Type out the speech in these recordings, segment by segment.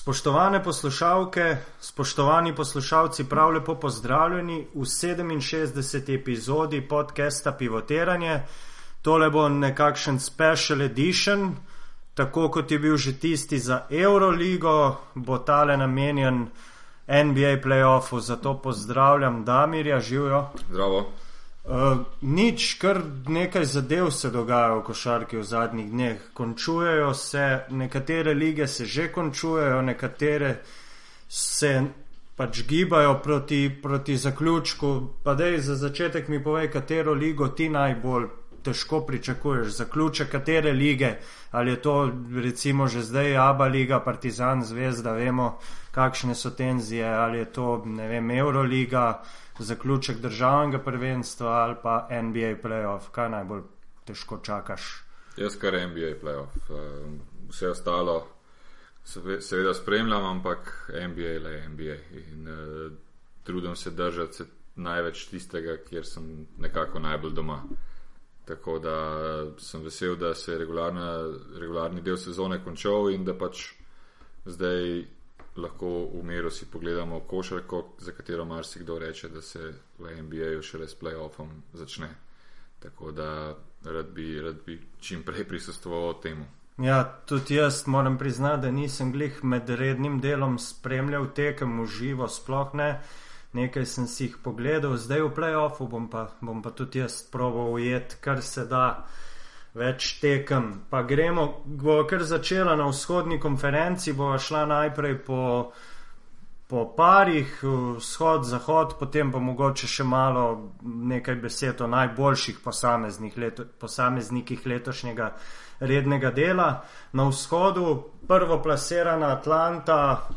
Spoštovane poslušalke, spoštovani poslušalci, prav lepo pozdravljeni v 67. epizodi podcasta Pivotiranje. Tole bo nekakšen special edition, tako kot je bil že tisti za Euroligo, bo tale namenjen NBA playoffu, zato pozdravljam Damirja, živijo. Zdravo. Uh, nič, kar nekaj zadev se dogaja v košarki v zadnjih dneh. Končujejo se, nekatere lige se že končujejo, nekatere se pač gibajo proti, proti zaključku. Pa dej za začetek mi povej, katero ligo ti najbolj težko pričakuješ, zaključek katere lige, ali je to recimo že zdaj Aba liga, Partizan, Zvezda, vemo, kakšne so tenzije, ali je to, vem, Euroliga zaključek državnega prvenstva ali pa NBA playoff, kaj najbolj težko čakaš? Jaz kar NBA playoff. Eh, vse ostalo seveda spremljam, ampak NBA le NBA. In uh, trudim se držati se največ tistega, kjer sem nekako najbolj doma. Tako da sem vesel, da se je regularni del sezone končal in da pač zdaj lahko v miru si pogledamo košarko, za katero marsikdo reče, da se v NBA-ju šele s playoffom začne. Tako da rad bi, rad bi čim prej prisustvoval temu. Ja, tudi jaz moram priznati, da nisem glih med rednim delom spremljal tekem v živo, sploh ne. Nekaj sem si jih pogledal, zdaj v playoffu bom pa, bom pa tudi jaz proval ujet, kar se da več tekem. Pa gremo, bo kar začela na vzhodni konferenci, bo šla najprej po, po parih, vzhod, zahod, potem pa mogoče še malo nekaj besed o najboljših leto, posameznikih letošnjega rednega dela. Na vzhodu prvo plasirana Atlanta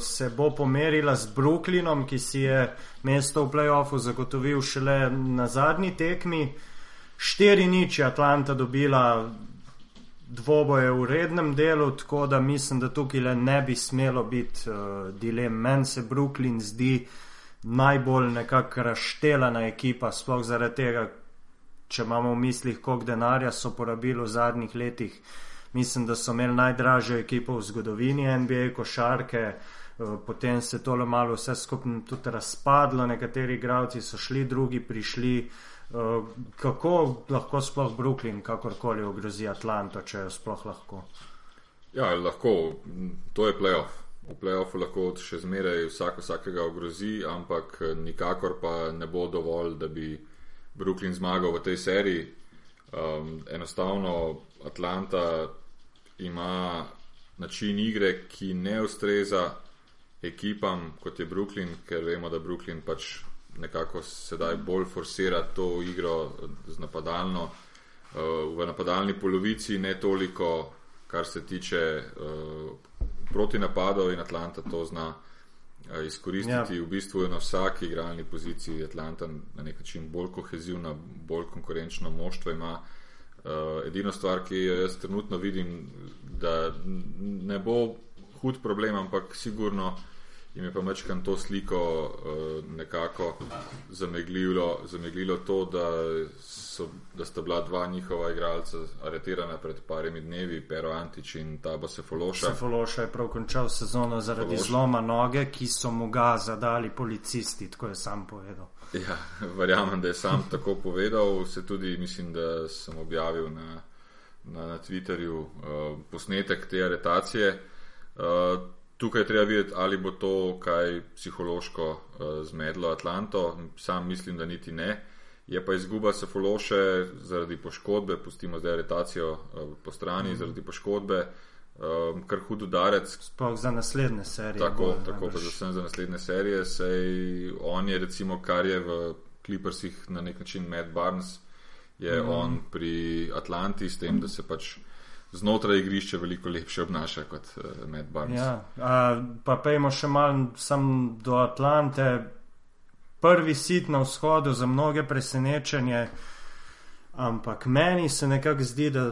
se bo pomerila z Brooklynom, ki si je mesto v playoffu zagotovil šele na zadnji tekmi. Štiri nič je Atlanta dobila dvoboje v rednem delu, tako da mislim, da tukaj le ne bi smelo biti uh, dilem. Meni se Brooklyn zdi najbolj nekako razštelana ekipa, sploh zaradi tega, če imamo v mislih, koliko denarja so porabili v zadnjih letih. Mislim, da so imeli najdražjo ekipo v zgodovini NBA košarke, uh, potem se je tole malo vse skupaj tudi razpadlo, nekateri igravci so šli, drugi prišli. Eh, kako lahko sploh Brooklyn kakorkoli ogrozi Atlanto, če jo sploh lahko? Ja, lahko, to je playoff. V playoffu lahko še zmeraj vsak vsakega ogrozi, ampak eh, nikakor pa ne bo dovolj, da bi Brooklyn zmagal v tej seriji. Um, enostavno Atlanta ima način igre, ki ne ustreza ekipam kot je Brooklyn, ker vemo, da Brooklyn pač nekako sedaj bolj forsira to igro z napadalno, uh, v napadalni polovici, ne toliko, kar se tiče uh, proti napadov in Atlanta to zna uh, izkoristiti. Ja. V bistvu je na vsaki igralni poziciji Atlanta na nek način bolj kohezivna, bolj konkurenčno moštvo ima. Uh, edino stvar, ki jo jaz trenutno vidim, da ne bo hud problem, ampak sigurno jim je pa večkrat to sliko uh, nekako zameglilo, zameglilo to, da, so, da sta bila dva njihova igralca aretirana pred parimi dnevi, Pero Antič in Taba Sefološa. Sefološa je prav končal sezono zaradi Sefološa. zloma noge, ki so mu ga zadali policisti, tako je sam povedal. Ja, verjamem, da je sam tako povedal. Se tudi mislim, da sem objavil na, na, na Twitterju uh, posnetek te aretacije. Uh, Tukaj treba videti, ali bo to kaj psihološko uh, zmedlo Atlanto. Sam mislim, da niti ne. Je pa izguba Sefološe zaradi poškodbe, pustimo zdaj aretacijo uh, po strani, mm. zaradi poškodbe, um, kar hud udarec. Sploh za naslednje serije. Tako, bo, tako predvsem za naslednje serije. Sej on je recimo, kar je v Clippersih na nek način Matt Barnes, je mm. on pri Atlanti s tem, mm. da se pač znotraj igrišča veliko lepše obnaša kot uh, Med Barnes. Ja, a, pa pejmo še malo sem do Atlante. Prvi sit na vzhodu za mnoge presenečenje, ampak meni se nekako zdi, da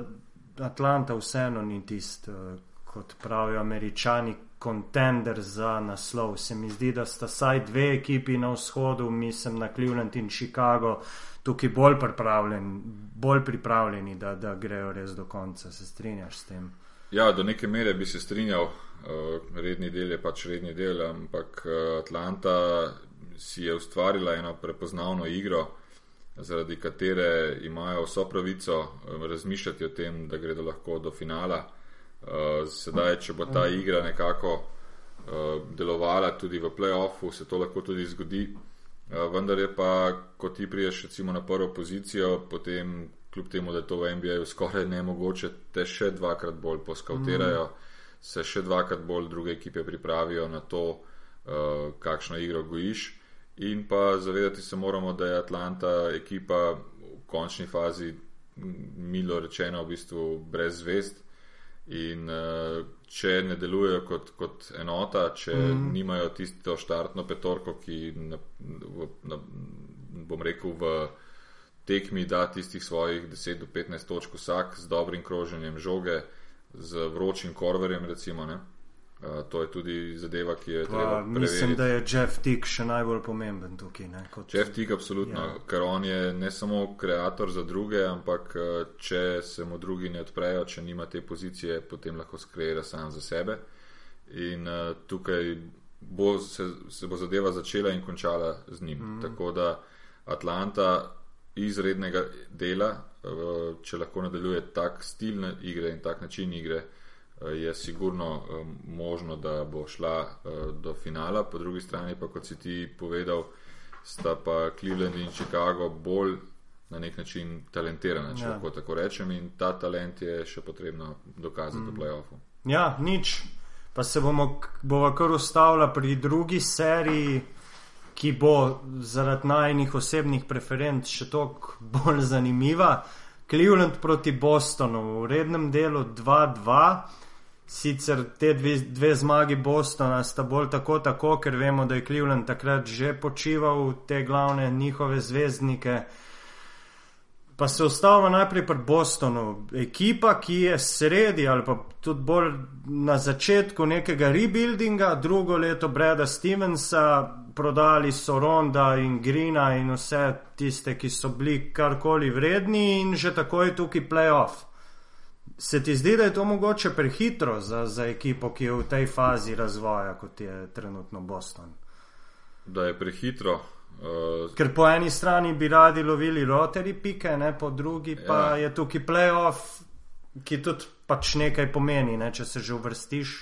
Atlanta vseeno ni tist, uh, kot pravijo američani, kontender za naslov. Se mi zdi, da sta saj dve ekipi na vzhodu, mislim na Cleveland in Chicago, tukaj bolj pripravljeni, bolj pripravljeni da, da grejo res do konca. Se strinjaš s tem? Ja, do neke mere bi se strinjal. redni del je pač redni del, ampak Atlanta si je ustvarila eno prepoznavno igro, zaradi katere imajo vso pravico razmišljati o tem, da gredo lahko do finala. Sedaj, če bo ta igra nekako delovala tudi v playoffu, se to lahko tudi zgodi. Vendar je pa, ko ti priješ recimo na prvo pozicijo, potem kljub temu, da je to v NBA-ju skoraj nemogoče, te še dvakrat bolj poskautirajo, mm. se še dvakrat bolj druge ekipe pripravijo na to, uh, kakšno igro gojiš. In pa zavedati se moramo, da je Atlanta ekipa v končni fazi, milo rečeno, v bistvu brez zvest. In uh, če ne delujejo kot, kot enota, če mm. nimajo tisto štartno petorko, ki, na, na, bom rekel, v tekmi da tistih svojih 10 do 15 točk vsak z dobrim kroženjem žoge, z vročim korverjem. Recimo, uh, to je tudi zadeva, ki je treba. Mislim, da je Jeff Tick še najbolj pomemben tukaj. Ne, kot... Jeff Tick, absolutno, ja. ker on je ne samo ustvarjalec za druge, ampak če se mu drugi ne odprejo, če nima te pozicije, potem lahko skreira sam za sebe. In uh, tukaj bo se, se bo zadeva začela in končala z njim. Mm. Tako da Atlanta izrednega dela, eh, če lahko nadaljuje tak stil igre in tak način igre, je sigurno eh, možno, da bo šla do finala. Po drugi strani pa, kot si ti povedal, sta pa Cleveland in Chicago bolj na nek način talentirana, če ja. lahko tako rečem, in ta talent je še potrebno dokazati mm. v playoffu. Ja, nič. Pa se bomo, bomo kar ustavili pri drugi seriji ki bo zaradi najnih osebnih preferenc še toliko bolj zanimiva. Cleveland proti Bostonu v rednem delu 2-2. Sicer te dve, dve zmagi Bostona sta bolj tako, tako, ker vemo, da je Cleveland takrat že počival te glavne njihove zvezdnike. Pa se ustavimo najprej pri Bostonu. Ekipa, ki je sredi ali pa tudi bolj na začetku nekega rebuildinga, drugo leto Breda Stevensa, prodali so Ronda in Grina in vse tiste, ki so bili karkoli vredni in že tako je tukaj playoff. Se ti zdi, da je to mogoče prehitro za, za ekipo, ki je v tej fazi razvoja, kot je trenutno Boston? Da je prehitro. Uh, Ker po eni strani bi radi lovili roteri pike, ne, po drugi pa ja. je tukaj playoff, ki tudi pač nekaj pomeni, ne, če se že uvrstiš.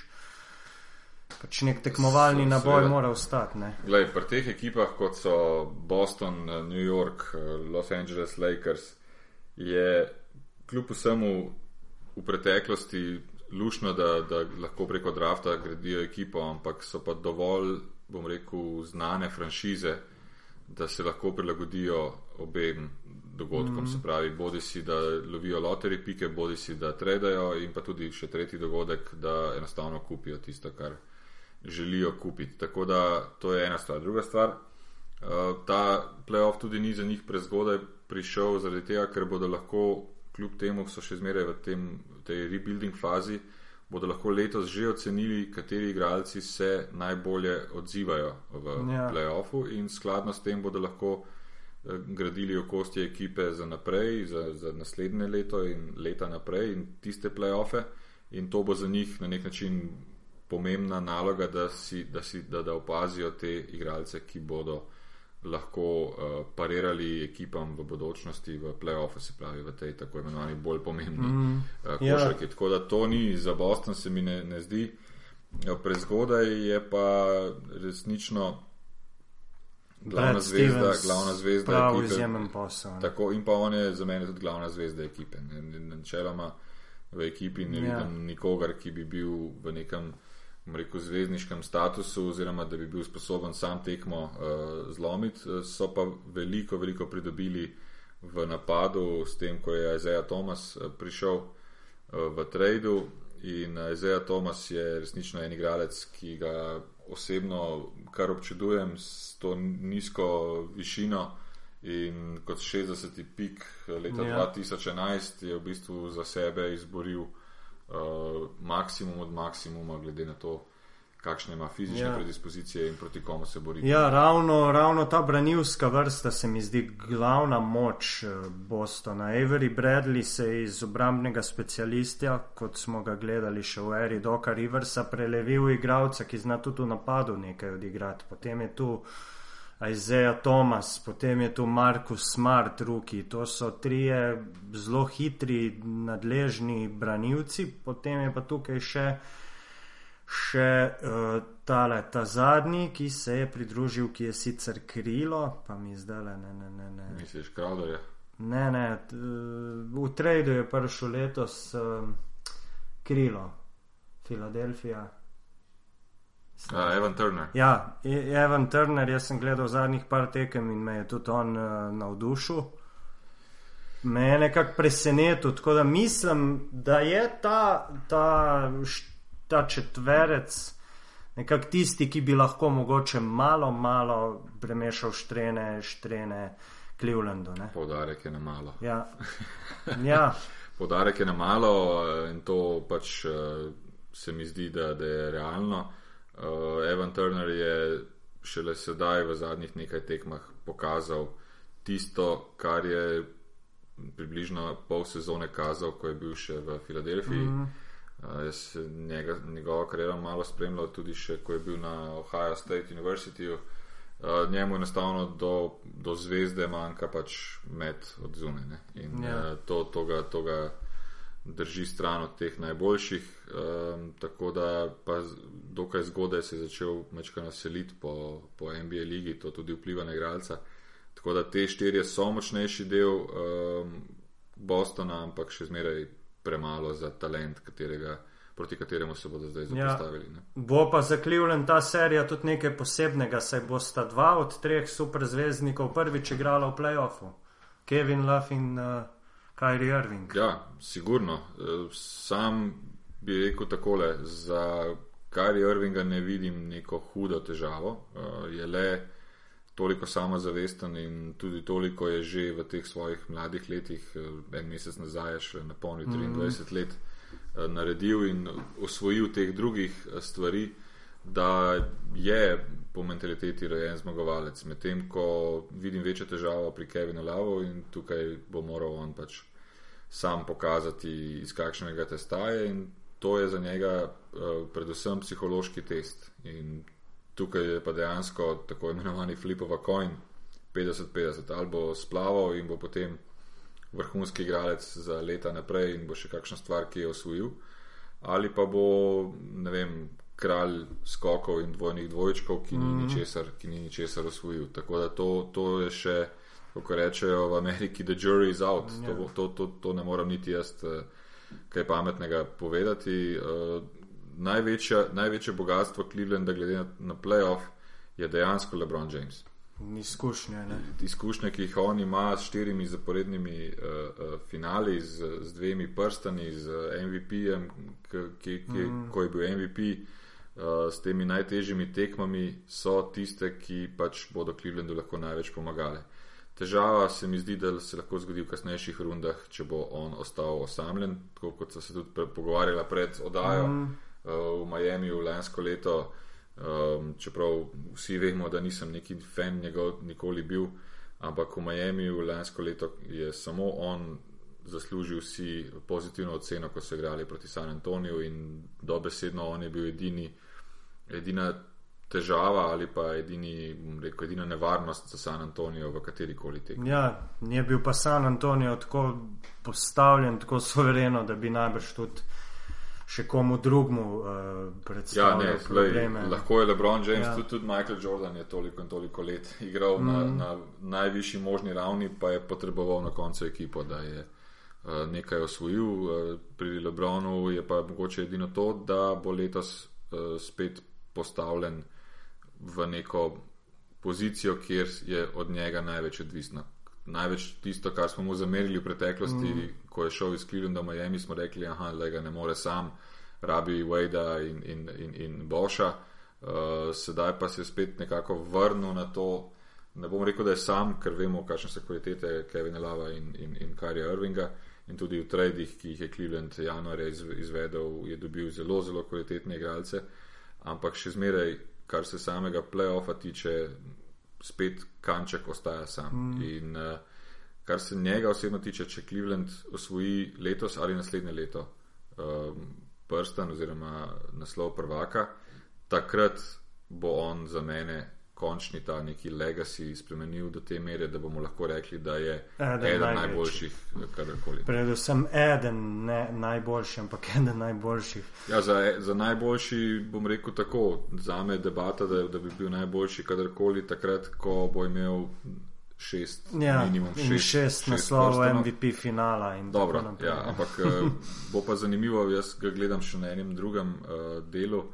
Pač nek tekmovalni so, naboj seveda, mora ostati. Glej, pri teh ekipah, kot so Boston, New York, Los Angeles, Lakers, je kljub vsemu v preteklosti lušno, da, da lahko preko drafta gradijo ekipo, ampak so pa dovolj, bom rekel, znane franšize, da se lahko prilagodijo obem dogodkom. Mm. Se pravi, bodi si, da lovijo loteri pike, bodi si, da tredajo in pa tudi še tretji dogodek, da enostavno kupijo tisto, kar želijo kupiti. Tako da to je ena stvar. Druga stvar, uh, ta playoff tudi ni za njih prezgodaj prišel, zaradi tega, ker bodo lahko, kljub temu, so še zmeraj v, tem, tej rebuilding fazi, bodo lahko letos že ocenili, kateri igralci se najbolje odzivajo v ja. playoffu in skladno s tem bodo lahko uh, gradili okosti ekipe za naprej, za, za naslednje leto in leta naprej in tiste playoffe. In to bo za njih na nek način pomembna naloga, da, si, da, si, da, da opazijo te igralce, ki bodo lahko uh, parirali ekipam v bodočnosti v playoffu, se pravi v tej tako imenovani bolj pomembni mm, uh, košarki. Ja. Tako da to ni za Boston, se mi ne, ne zdi. Ja, prezgodaj je pa resnično glavna Brad zvezda, Stevens, glavna zvezda ekipe. Posel, tako in pa on je za mene tudi glavna zvezda ekipe. Načeloma v ekipi ne ja. vidim nikogar, ki bi bil v nekem rekel, zvezdniškem statusu, oziroma da bi bil sposoben sam tekmo uh, zlomiti, eh, so pa veliko, veliko pridobili v napadu s tem, ko je Isaiah Thomas eh, prišel uh, v tradu. In Isaiah Thomas je resnično en igralec, ki ga osebno kar občudujem s to nizko višino. In kot 60. pik leta ja. 2011 je v bistvu za sebe izboril uh, maksimum od maksimuma, glede na to, kakšne ima fizične Ja. predispozicije in proti komu se bori. Ja, ravno, ravno ta branilska vrsta se mi zdi glavna moč eh, Bostona. Avery Bradley se je iz obrambnega specialista, kot smo ga gledali še v eri Doka Riversa, prelevil v igralca, ki zna tudi v napadu nekaj odigrati. Potem je tu Isaiah Thomas, potem je tu Markus Smart, Ruki. To so trije zelo hitri, nadležni branilci, potem je pa tukaj še še uh, tale, ta zadnji, ki se je pridružil, ki je sicer krilo, pa mi zdaj le ne, ne, ne. Ne, Misliš, Crowder je? ne, ne t, uh, v tradu je prišel letos um, krilo, Filadelfija. Uh, Evan Turner. Ja, E- Evan Turner, jaz sem gledal zadnjih par tekem in me je tudi on uh, navdušil. Me je nekako presenetil, tako da mislim, da je ta, ta, ta četverec nekako tisti, ki bi lahko mogoče malo, malo premešal štrene, štrene Clevelandu. Ne? Poudarek je na malo. Ja. ja, Podarek je na malo eh, in to pač eh, se mi zdi, da, da je realno. Eh, Evan Turner je šele sedaj v zadnjih nekaj tekmah pokazal tisto, kar je približno pol sezone kazal, ko je bil še v Filadelfiji. Mm -hmm. Jaz sem njega, njegovo kariero malo spremljal tudi še, ko je bil na Ohio State University. Uh, njemu enostavno do, do zvezde manjka pač med od zunaj. ne. In Ja. uh, to, to, ga, to ga drži stran od teh najboljših. Um, tako da pa dokaj zgodaj se je začel mečka naseliti po, po NBA ligi, to tudi vpliva na igralca. Tako da te štirje so močnejši del um, Bostona, ampak še zmeraj premalo za talent, katerega, proti kateremu se bodo zdaj Ja. zapostavili. Ja. bo pa za Cleveland ta serija tudi nekaj posebnega, saj bosta dva od treh superzvezdnikov prvič igrala v playoffu. Kevin Love in uh, Kyrie Irving. Ja, sigurno. Eh, Sam bi rekel takole, za Kyrie Irvinga ne vidim neko hudo težavo. Eh, Je le toliko samozavesten in tudi toliko je že v teh svojih mladih letih, eh, en mesec nazaj je še napolnil 23 let, eh, naredil in osvojil teh drugih stvari, da je po mentaliteti rojen zmagovalec. Medtem ko vidim večjo težavo pri Kevinu Lavu in tukaj bo moral on pač sam pokazati, iz kakšnega testa je, in to je za njega uh, predvsem psihološki test. In tukaj je pa dejansko tako imenovani flipova coin, 50-50, ali bo splaval in bo potem vrhunski igralec za leta naprej in bo še kakšna stvar, ki je osvojil, ali pa bo, ne vem, kralj skokov in dvojnih dvojčkov, ki ni ničesar, ki ni ničesar osvojil. Tako da to, to je še kako rečejo v Ameriki, the jury is out. Ja. To, bo- to, to, to ne morem niti jaz eh, kaj pametnega povedati. Eh, Največja, največje bogatstvo Clevelanda, glede na, na playoff, je dejansko LeBron James. Izkušnje. Ne? Izkušnje, ki jih on ima s štirimi zaporednimi uh, uh, finali, z, z dvemi prstani, z MVP-jem, ki, ki, ki, mm. ko je bil MVP, s temi najtežjimi tekmami, so tiste, ki pač bodo Clevelandu lahko največ pomagale. Težava se mi zdi, da se lahko zgodi v kasnejših rundah, če bo on ostal osamljen, tako kot so se tudi pre, pogovarjala pred oddajo mm. uh, v Miamiju lansko leto. Um, čeprav vsi vemo, da nisem neki fan njegov nikoli bil, ampak v Miamiju lansko leto je samo on zaslužil si pozitivno oceno, ko so igrali proti San Antoniju in dobesedno on je bil edini, edina težava ali pa edini, rekel, edina nevarnost za San Antonijo v katerikoli tekmi. Ja, je bil pa San Antonijo tako postavljen, tako suvereno, da bi najbrž tudi še komu drugmu uh, Ja, predstavljal ne, probleme. lej, lahko je LeBron James, Ja. ja. tudi, tudi Michael Jordan je toliko in toliko let igral mm. na, na najvišji možni ravni, pa je potreboval na koncu ekipo, da je uh, nekaj osvojil. Uh, pri LeBronu je pa mogoče edino to, da bo letos uh, spet postavljen v neko pozicijo, kjer je od njega največ odvisno. Največ tisto, kar smo mu zamerili v preteklosti, mm. ko je šel iz Clevelanda v Miami, smo rekli, da ga ne more sam, rabi Wade in, in, in, in Boša. Uh, sedaj pa se je spet nekako vrnil na to. Ne bom rekel, da je sam, ker vemo, kakšne so kvalitete Kevina Lava in, in, in Karija Irvinga. In tudi v tradih, ki jih je Cleveland januarja izvedel, je dobil zelo, zelo kvalitetne igralce. Ampak še zmeraj, kar se samega playoffa tiče, spet kanček ostaja sam. Mm. In uh, kar se njega osebno tiče, če Cleveland osvoji letos ali naslednje leto um, prsten oziroma naslov prvaka, takrat bo on za mene končni ta neki legacy spremenil do te mere, da bomo lahko rekli, da je eden, eden najboljših, karkoli. Predvsem eden ne najboljši, ampak eden najboljših. Ja, za, za najboljši bom rekel tako, za me je debata, da, da bi bil najboljši kadarkoli takrat, ko bo imel šest, ja, minimum šest, šest, šest naslovov MVP finala. Dobro, ja, ampak eh, bo pa zanimivo, jaz ga gledam še na enem drugem uh, delu.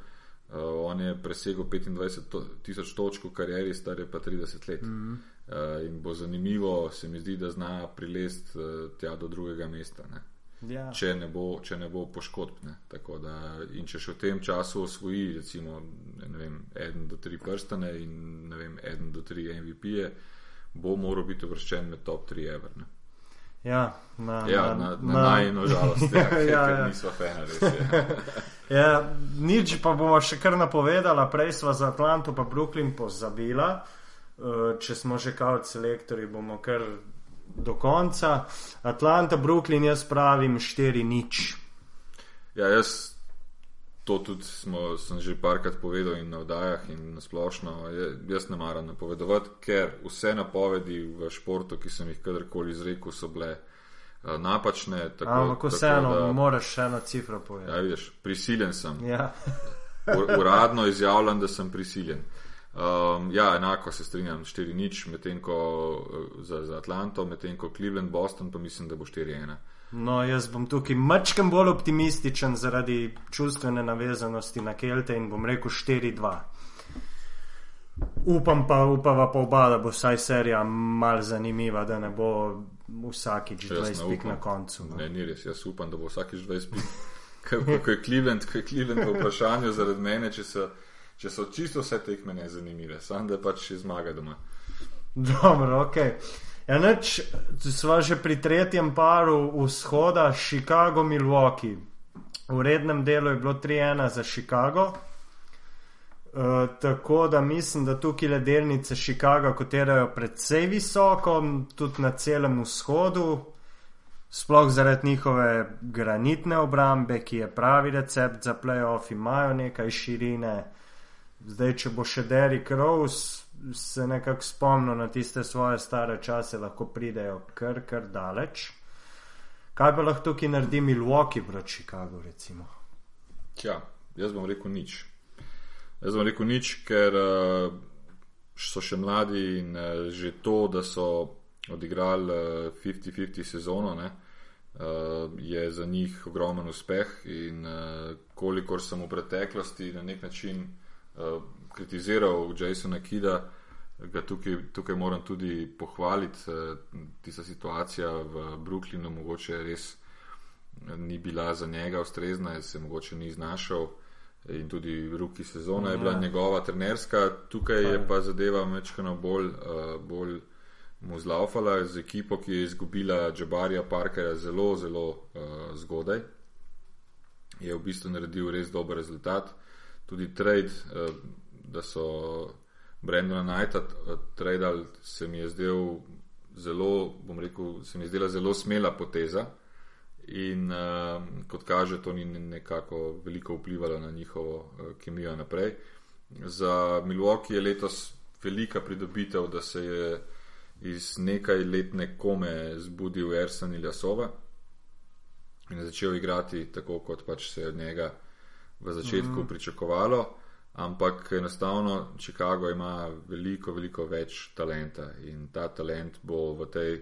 Uh, on je presegel 25 tisoč točk v karieri, star je pa 30 let. Mm -hmm. uh, in bo zanimivo, se mi zdi, da zna prilest uh, tja do drugega mesta. Ne? Ja. Če, ne bo, če ne bo poškodb. Da, in če še v tem času osvoji, recimo, vem, eden do tri prstane in vem, eden do tri MVP-je, bo moral biti uvrščen med top 3 ever. Ja, na, ja, na, na, na, na najno žalost, ja, ja, ja. nismo fena, res je. ja, nič pa bomo še kar napovedala, prej smo za Atlanto pa Brooklyn pozabila. Uh, če smo že kao selektori, bomo kar do konca. Atlanta, Brooklyn, jaz pravim 4 nič. Ja, jaz to tudi smo, sem že parkrat povedal in na vdajah in na splošno. Jaz ne maram napovedovati, ker vse napovedi v športu, ki sem jih kadarkoli izrekel, so bile uh, napačne. Ampak vseeno, moraš še eno cifro povedati. Ja, vidiš, prisiljen sem. Ja. Uradno izjavljam, da sem prisiljen. Um, ja, enako se strinjam, 4 nič, medtem ko uh, za, za Atlanto, medtem ko Cleveland, Boston, pa mislim, da bo 4-1. No, jaz bom tukaj mačkam bolj optimističen zaradi čustvene navezanosti na Kelte in bom rekel 4-2. Upam pa, upava pa oba, da bo vsaj serija mal zanimiva, da ne bo vsakič 20 pik na koncu. No. Ne, ni res, jaz upam, da bo vsakič 20 pik. Ko je Cleveland, ko je Cleveland v vprašanju zaradi mene, če so, če so čisto vse tekme nezanimive, samo da pač zmaga doma. Dobro, okej. Okay. Ja, neč, sva že pri tretjem paru vzhoda, Chicago, Milwaukee. V rednem delu je bilo 3-1 za Chicago. Uh, tako da mislim, da tukaj le delnice Chicaga kotirajo precej visoko, tudi na celem vzhodu, sploh zaradi njihove granitne obrambe, ki je pravi recept za playoff, imajo nekaj širine. Zdaj, če bo še Derrick Rose, se nekako spomnijo na tiste svoje stare čase, lahko pridejo kar, kar daleč. Kaj pa lahko tukaj naredi Milwaukee proti Chicagu? Recimo? Tja, jaz bom rekel nič. Jaz bom rekel nič, ker uh, so še mladi in uh, že to, da so odigrali 50-50 uh, sezono, ne, uh, je za njih ogromen uspeh. In uh, kolikor sem v preteklosti na nek način uh, kritiziral Jasona Kida, ga tukaj, tukaj moram tudi pohvaliti. Eh, tista situacija v Brooklynu mogoče res eh, ni bila za njega ustrezna, se mogoče ni znašel. In tudi ruki sezona je bila ja. njegova trenerska, tukaj je pa zadeva mečkano bolj, uh, bolj mu zlaufala z ekipo, ki je izgubila Džabarja Parkerja zelo, zelo uh, zgodaj. Je v bistvu naredil res dober rezultat. Tudi trade, uh, da so Brendona Knighta eh, tradili, se mi je zdel zelo, bom rekel, se mi je zdela zelo smela poteza. In uh, kot kaže, to ni nekako veliko vplivalo na njihovo uh, kemijo naprej. Za Milwaukee je letos velika pridobitev, da se je iz nekaj letne kome zbudil Ersan Iljasova in začel igrati tako, kot pač se je od njega v začetku mm pričakovalo ampak enostavno Chicago ima veliko, veliko več talenta in ta talent bo v tej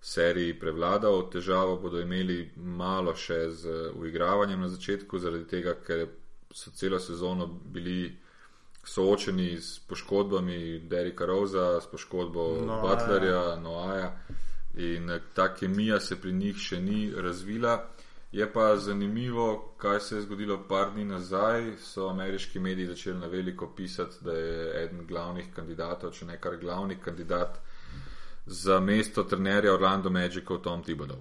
seriji prevladal. Težavo bodo imeli malo še z uigravanjem na začetku, zaradi tega, ker so celo sezono bili soočeni s poškodbami Derika Rosa, s poškodbo no, Butlerja, Noaja in ta kemija se pri njih še ni razvila. Je pa zanimivo, kaj se je zgodilo par dni nazaj. So ameriški mediji začeli na veliko pisati, da je eden glavnih kandidatov, če ne kar glavni kandidat za mesto trenerja Orlando Magicov Tom Tibodov.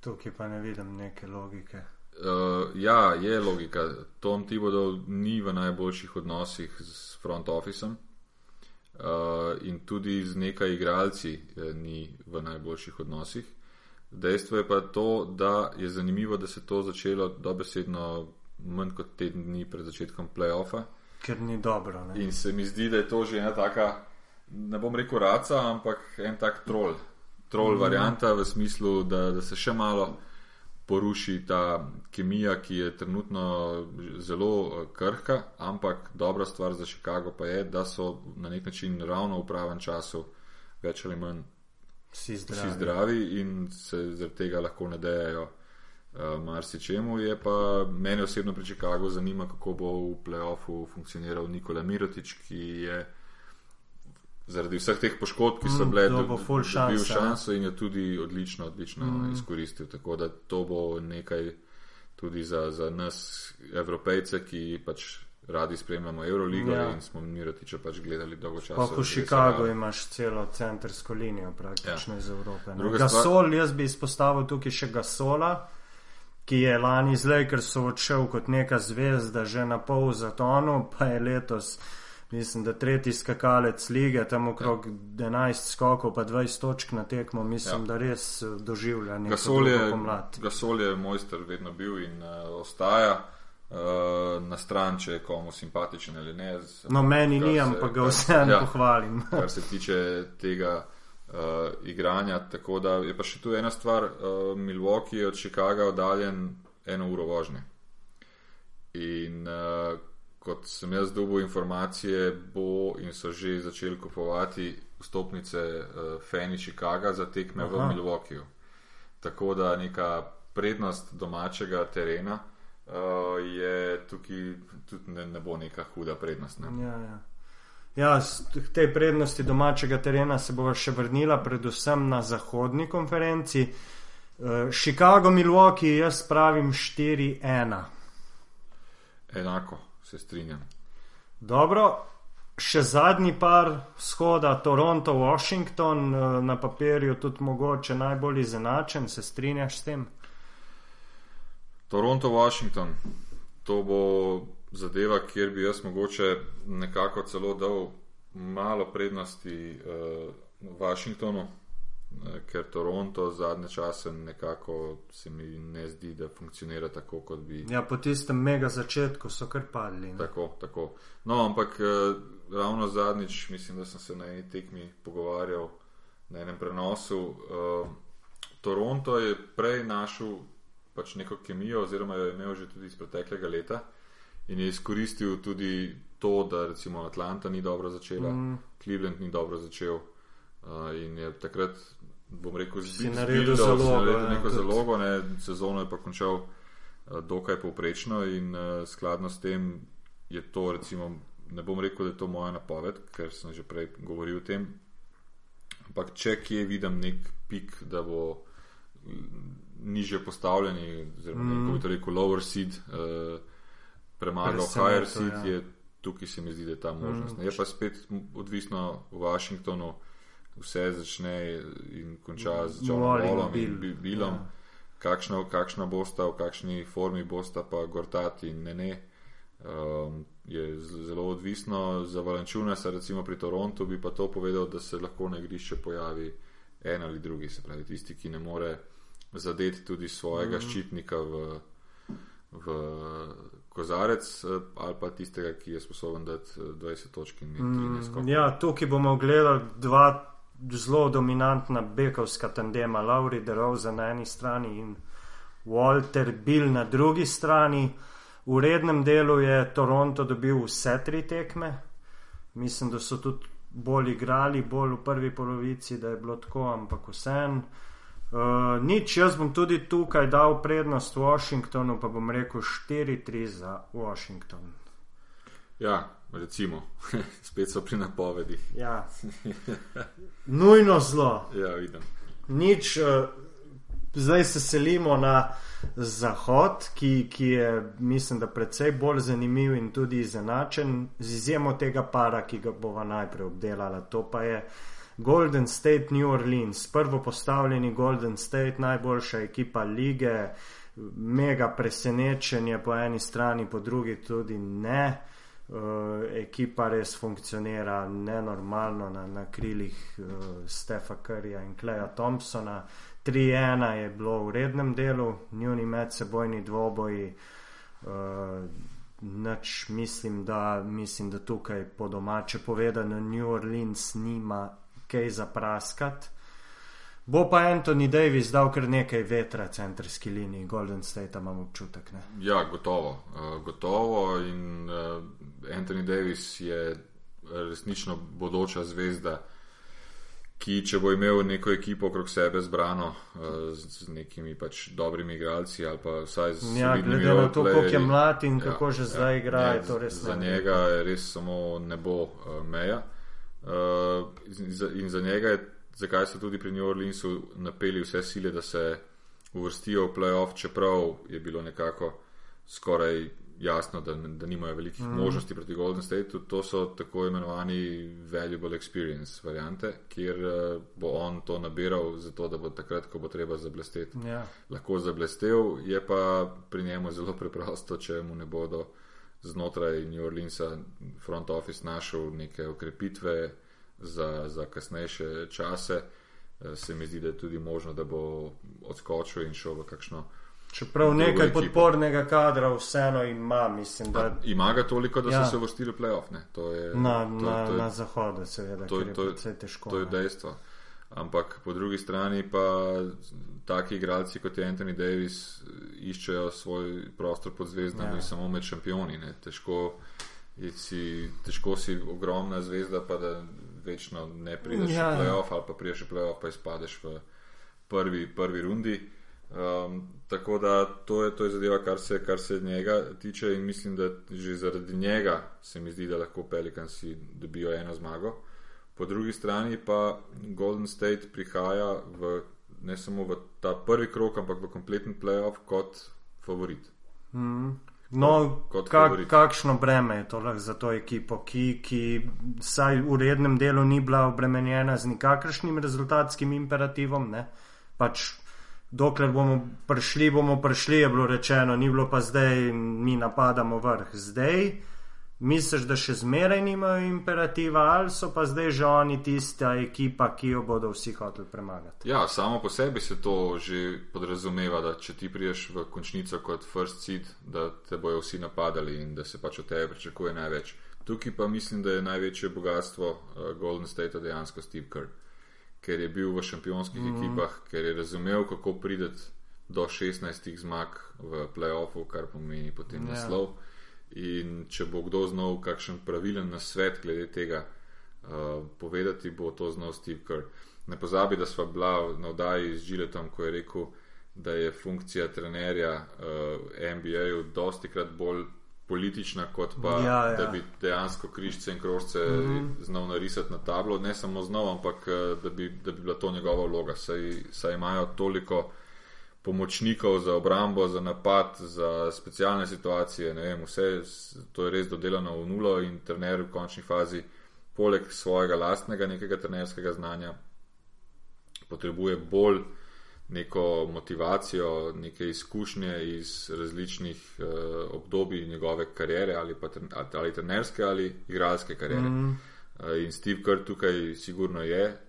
Tukaj pa ne vidim neke logike. Uh, ja, je logika. Tom Tibodov ni v najboljših odnosih s front officem uh, in tudi z nekaj igralci eh, ni v najboljših odnosih. Dejstvo je pa to, da je zanimivo, da se je to začelo dobesedno manj kot teden dni pred začetkom playoffa. Ker ni dobro. Ne? In se mi zdi, da je to že ena taka, ne bom rekel raca, ampak en tak trol. Trol mm. varianta v smislu, da, da se še malo poruši ta kemija, ki je trenutno zelo eh, krhka, ampak dobra stvar za Chicago pa je, da so na nek način ravno v pravem času več ali manj vsi zdravi, vsi zdravi in se zaradi tega lahko nadejajo uh, marsičemu. Je pa mene osebno pri Chicagu zanima, kako bo v playoffu funkcioniral Nikola Mirotič, ki je zaradi vseh teh poškodb, ki so Mm, bile, dobil full dobil šanse, šanso in je tudi odlično, odlično Mm. mm. izkoristil. Tako da to bo nekaj tudi za, za nas, evropejce, ki pač radi spremljamo Euroligo Ja. ja. in smo Mirotiča pač gledali dolgo časa. Pa v Chicagu imaš celo centrsko linijo, praktično ja. iz Evrope. ne. Gasol, jaz bi izpostavil tukaj še Gasola, ki je lani iz Lakersov odšel kot neka zvezda, že na pol zatonu, pa je letos, mislim, da tretji skakalec lige, tam okrog 11 skokov, pa 20 točk na tekmo, mislim, ja. da res eh, doživlja neko Gasol je. Gasol je mojster vedno bil in uh, ostaja. Uh, na stran, če je komu simpatičen ali ne. No, meni ni, ampak ga vseeno ja. pohvalim. kar se tiče tega uh, igranja. Tako da je pa še tu ena stvar, uh, Milwaukee je od Chicaga oddaljen eno uro vožnje. In uh, kot sem jaz dobil informacije, bo in so že začeli kupovati vstopnice uh, Feni Chicaga za tekme. Aha. v Milwaukeeju. Tako da neka prednost domačega terena uh, je tukaj tudi ne, ne bo neka huda prednost. Ne? Ja, ja. Ja, k tej prednosti domačega terena se bova še vrnila, predvsem na zahodni konferenci. Eh, Chicago, Milwaukee, jaz pravim 4-1. Enako se strinjam. Dobro, še zadnji par shoda, Toronto, Washington, eh, na papirju tudi mogoče najbolj izenačen, se strinjaš s tem? Toronto, Washington, to bo zadeva, kjer bi jaz mogoče nekako celo dal malo prednosti uh, Washingtonu, eh, ker Toronto zadnje čase nekako se mi ne zdi, da funkcionira tako, kot bi. Ja, po tistem mega začetku so kar padli. ne. Tako, tako. No, ampak eh, ravno zadnjič, mislim, da sem se na eni tekmi pogovarjal na enem prenosu. Eh, Toronto je prej našel pač neko kemijo, oziroma jo je imel že tudi iz preteklega leta in je izkoristil tudi to, da recimo Atlanta ni dobro začela, Mm. Cleveland ni dobro začel uh, in je takrat, bom rekel, Si zbi- naredil zbildal, si zalogo, naredil ja, neko tudi. zalogo, ne, sezono je pa končal uh, dokaj povprečno in uh, skladno s tem je to recimo, ne bom rekel, da je to moja napoved, ker sem že prej govoril o tem, ampak če kje vidim nek pik, da bo niže postavljeni, oziroma mm. Kako bi to rekel, lower seed, uh, premagal Presenetil, higher seed, ja. je tukaj se mi zdi, da je ta možnost. Mm. Je pa spet odvisno v Washingtonu, vse začne in konča z Johnom Wallom in Bi- Billom. Ja. Kakšna, kakšna bosta, v kakšni formi bosta pa Gortat in ne ne. Um, je zelo odvisno za Valenčunasa, recimo pri Torontu, bi pa to povedal, da se lahko na igrišče pojavi en ali drugi, se pravi tisti, ki ne more zadeti tudi svojega mm. ščitnika v, v kozarec, eh, ali pa tistega, ki je sposoben dati eh, 20 točk in 13 skokov. Mm, ja, tukaj bomo gledali dva zelo dominantna bekovska tandema, Lauri Deroza na eni strani in Walter Bill na drugi strani. V rednem delu je Toronto dobil vse tri tekme. Mislim, da so tudi bolj igrali, bolj v prvi polovici, da je bilo tako, ampak vsem. Uh, nič, jaz bom tudi tukaj dal prednost Washingtonu, pa bom rekel 4-3 za Washington. Ja, recimo, spet so pri napovedih. Ja. Nujno zlo. Ja, vidim. Nič, uh, zdaj se selimo na zahod, ki, ki je, mislim, da precej bolj zanimiv in tudi izenačen, z izjemo tega para, ki ga bova najprej obdelala. To pa je Golden State New Orleans, prvo postavljeni Golden State, najboljša ekipa lige. mega presenečenje po eni strani, po drugi tudi ne. Uh, ekipa res funkcionira nenormalno na, na krilih uh, Stefa Curryja in Kleja Thompsona. 3-1 je bilo v rednem delu, njuni medsebojni dvoboji. Uh, Nač, mislim, da, mislim, da tukaj po domače povedano New Orleans nima kaj za praskat. Bo pa Anthony Davis dal kar nekaj vetra centrski liniji, Golden State imam občutek. Ne? Ja, gotovo. Uh, gotovo in uh, Anthony Davis je resnično bodoča zvezda ki, če bo imel neko ekipo okrog sebe zbrano uh, z, z nekimi pač dobrimi igralci ali pa vsaj z ja, glede na to, koliko je mlad in ja, kako že ja, zdaj igra, ne, je to res. Za ne njega je res samo nebo uh, meja. Uh, in, za, in za njega je, zakaj so tudi pri New Orleansu napeli vse sile, da se uvrstijo v playoff, čeprav je bilo nekako skoraj jasno, da, da nimajo velikih mm. možnosti proti Golden Stateu. To so tako imenovani valuable experience variante, kjer uh, bo on to nabiral, zato da bo takrat, ko bo treba zablesteti, ja. lahko zablestel. Je pa pri njemu zelo preprosto, če mu ne bodo znotraj New Orleansa front office našel neke okrepitve za, za kasnejše čase. Uh, se mi zdi, da je tudi možno, da bo odskočil in šel v kakšno Čeprav nekaj ekipo. podpornega kadra vseeno ima, mislim, da. A, ima ga toliko, da ja. so se vrstili v playoff. To je, na, to, na, to je, na zahodu, seveda, to, je, to, je težko. To je dejstvo. Ampak po drugi strani pa taki igralci kot je Anthony Davis iščejo svoj prostor pod zvezdami ja. samo med šampioni. Težko, si, težko si ogromna zvezda, pa da večno ne prideš ja. v playoff ali pa priješ v playoff, pa izpadeš v prvi, prvi rundi. Um, tako da to je, to je zadeva, kar se, kar se njega tiče, in mislim, da že zaradi njega se mi zdi, da lahko Pelikansi dobijo eno zmago. Po drugi strani pa Golden State prihaja v, ne samo v ta prvi krok, ampak v kompleten playoff kot favorit. Mm. No, kot kak, favorit. kakšno breme je to za to ekipo, ki, ki saj v rednem delu ni bila obremenjena z nikakršnim rezultatskim imperativom, ne? pač dokler bomo prišli, bomo prišli, je bilo rečeno, ni bilo pa zdaj, mi napadamo vrh. Zdaj, misliš, da še zmeraj nimajo imperativa, ali so pa zdaj že oni tista ekipa, ki jo bodo vsi hoteli premagati? Ja, samo po sebi se to že podrazumeva, da če ti priješ v končnico kot first seed, da te bojo vsi napadali in da se pač od tebe pričakuje največ. Tukaj pa mislim, da je največje bogatstvo uh, Golden State dejansko Steve Kerr ker je bil v šampionskih mm -hmm. ekipah, ker je razumel, kako prideti do 16 zmag v playoffu, kar pomeni potem yeah. Ja. In če bo kdo znal kakšen pravilen nasvet glede tega uh, povedati, bo to znal Steve Kerr. Ne pozabi, da sva bila na oddaji z Žiletom, ko je rekel, da je funkcija trenerja uh, NBA-ju dosti krat bolj politična, kot pa ja, ja. da bi dejansko križce in krožce mm -hmm. znal narisati na tablo. Ne samo znal, ampak eh, da bi, da bi bila to njegova vloga. Saj, saj imajo toliko pomočnikov za obrambo, za napad, za specialne situacije. Vem, vse to je res dodelano v nulo in trener v končni fazi, poleg svojega lastnega nekega trenerskega znanja, potrebuje bolj neko motivacijo, neke izkušnje iz različnih uh, obdobij njegove kariere, ali pa ali trenerske ali igralske kariere. Mm. Uh, in Steve Kerr tukaj sigurno je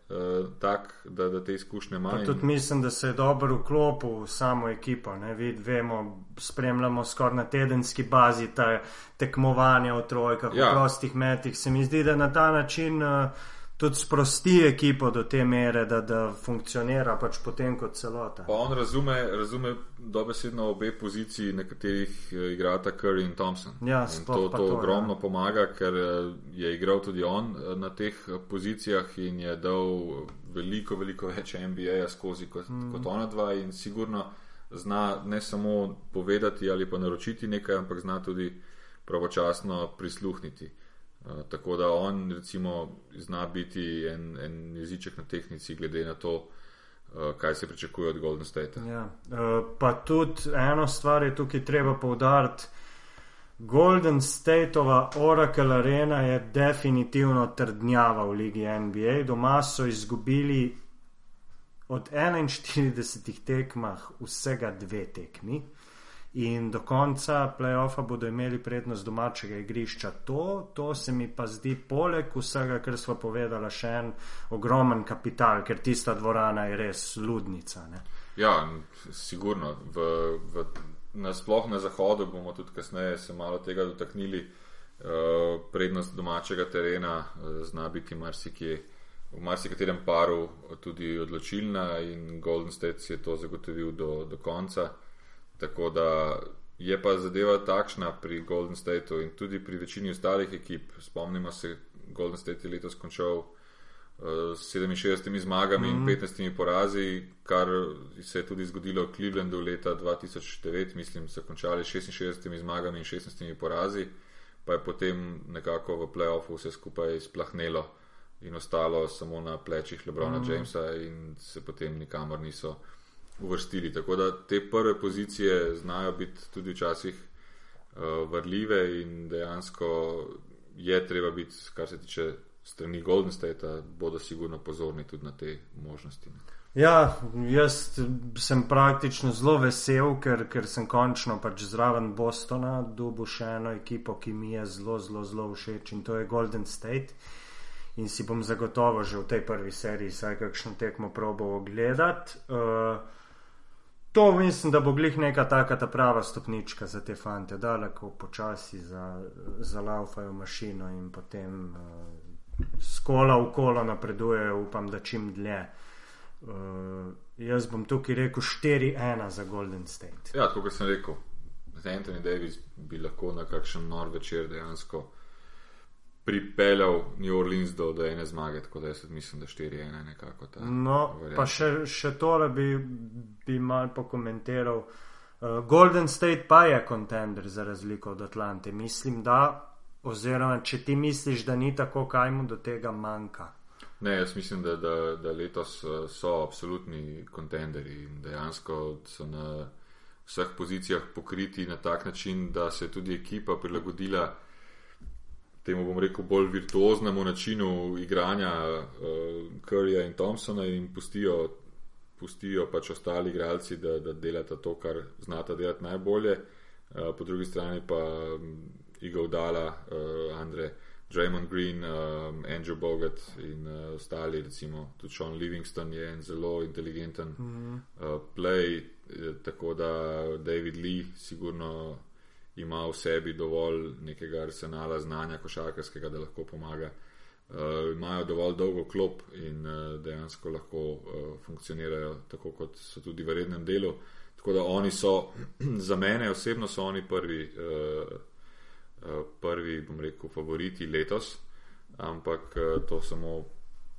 tak, da, da te izkušnje ima. Tudi mislim, da se je dobro vklopil v samo ekipo. Vid, vemo, spremljamo skoraj na tedenski bazi te tekmovanja v trojkah, ja. v prostih metih. Se mi zdi, da na ta način. Uh, tudi sprosti ekipo do te mere, da, da funkcionira pač potem kot celota. Pa on razume, razume dobesedno obe poziciji, na katerih eh, igrata Curry in Thompson. Ja, in to, to, to ja. ogromno ja. pomaga, ker eh, je igral tudi on eh, na teh pozicijah in je dal veliko, veliko več NBA-ja skozi kot, mm. kot ona dva in sigurno zna ne samo povedati ali pa naročiti nekaj, ampak zna tudi pravočasno prisluhniti. Tako da on, recimo, zna biti en, en jeziček na tehnici, glede na to, uh, kaj se pričakuje od Golden State. Ja. Uh, pa tudi eno stvar je tukaj treba povdariti. Golden Stateova Oracle Arena je definitivno trdnjava v ligi NBA. Doma so izgubili od 41 tekmah vsega dve tekmi. In do konca playoffa bodo imeli prednost domačega igrišča. To, to se mi pa zdi, poleg vsega, kar smo povedali, še en ogromen kapital, ker tista dvorana je res ludnica. Ne? Ja, sigurno. V, v, nasploh na zahodu bomo tudi kasneje se malo tega dotaknili. Uh, prednost domačega terena uh, zna biti marsikje, v marsikaterem paru tudi odločilna in Golden State si je to zagotovil do, do konca. Tako da je pa zadeva takšna pri Golden Stateu in tudi pri večini ostalih ekip. Spomnimo se, Golden State je letos končal uh, s 67 zmagami mm. in 15 porazi, kar se je tudi zgodilo v Clevelandu leta 2009, mislim, so končali s 66 zmagami in 16 porazi, pa je potem nekako v playoffu vse skupaj splahnelo in ostalo samo na plečih Lebrona mm. Jamesa in se potem nikamor niso uvrstili. Tako da te prve pozicije znajo biti tudi včasih uh, vrljive in dejansko je treba biti, kar se tiče strani Golden State, bodo sigurno pozorni tudi na te možnosti. Ja, jaz sem praktično zelo vesel, ker, ker sem končno pač zraven Bostona, dobil še eno ekipo, ki mi je zelo, zelo, zelo všeč in to je Golden State. In si bom zagotovo že v tej prvi seriji vsaj kakšno tekmo probo ogledati. Uh, to mislim, da bo glih neka taka ta prava stopnička za te fante, da lahko počasi zalaufajo za mašino in potem uh, skola v kolo napredujejo, upam, da čim dlje. Uh, jaz bom tukaj rekel 4-1 za Golden State. Ja, kot sem rekel, z Anthony Davis bi lahko na kakšen nor večer dejansko pripeljal New Orleans do, do ene zmage, tako da jaz mislim, da 4-1 nekako. No, varianta. pa še, še tole bi, bi mal pokomentiral. Uh, Golden State pa je kontender za razliko od Atlante. Mislim, da, oziroma če ti misliš, da ni tako, kaj mu do tega manjka. Ne, jaz mislim, da, da, da letos eh, so absolutni kontenderi in dejansko so na vseh pozicijah pokriti na tak način, da se je tudi ekipa prilagodila temu bom rekel, bolj virtuoznemu načinu igranja uh, Curryja in Thompsona in pustijo, pustijo pač ostali igralci, da, da delata to, kar znata delati najbolje. Uh, po drugi strani pa um, Igor Dala, uh, Andre, Draymond Green, um, Andrew Bogat in uh, ostali, recimo tudi Sean Livingston je en zelo inteligenten mm -hmm. uh, play, tako da David Lee sigurno ima v sebi dovolj nekega arsenala znanja košarkarskega, da lahko pomaga. Uh, imajo dovolj dolgo klop in uh, dejansko lahko uh, funkcionirajo tako, kot so tudi v rednem delu. Tako da oni so, za mene osebno, so oni prvi, uh, uh, prvi bom rekel, favoriti letos, ampak uh, to samo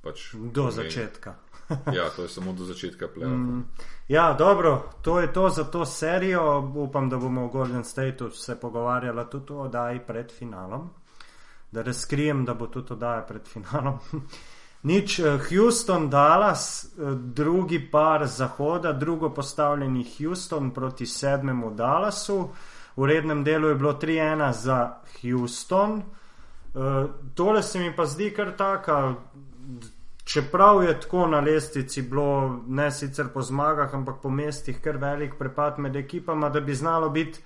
pač. Do pomeni. začetka. ja, to je samo do začetka pleva. Mm, ja, dobro, to je to za to serijo. Upam, da bomo v Golden Stateu se pogovarjali tudi o oddaji pred finalom. Da razkrijem, da bo tudi oddaja pred finalom. Nič, eh, Houston, Dallas, eh, drugi par zahoda, drugo postavljeni Houston proti sedmemu Dallasu. V rednem delu je bilo 3-1 za Houston. Uh, tole se mi pa zdi kar taka Čeprav je tako na lestvici bilo, ne sicer po zmagah, ampak po mestih, kar velik prepad med ekipama, da bi znalo biti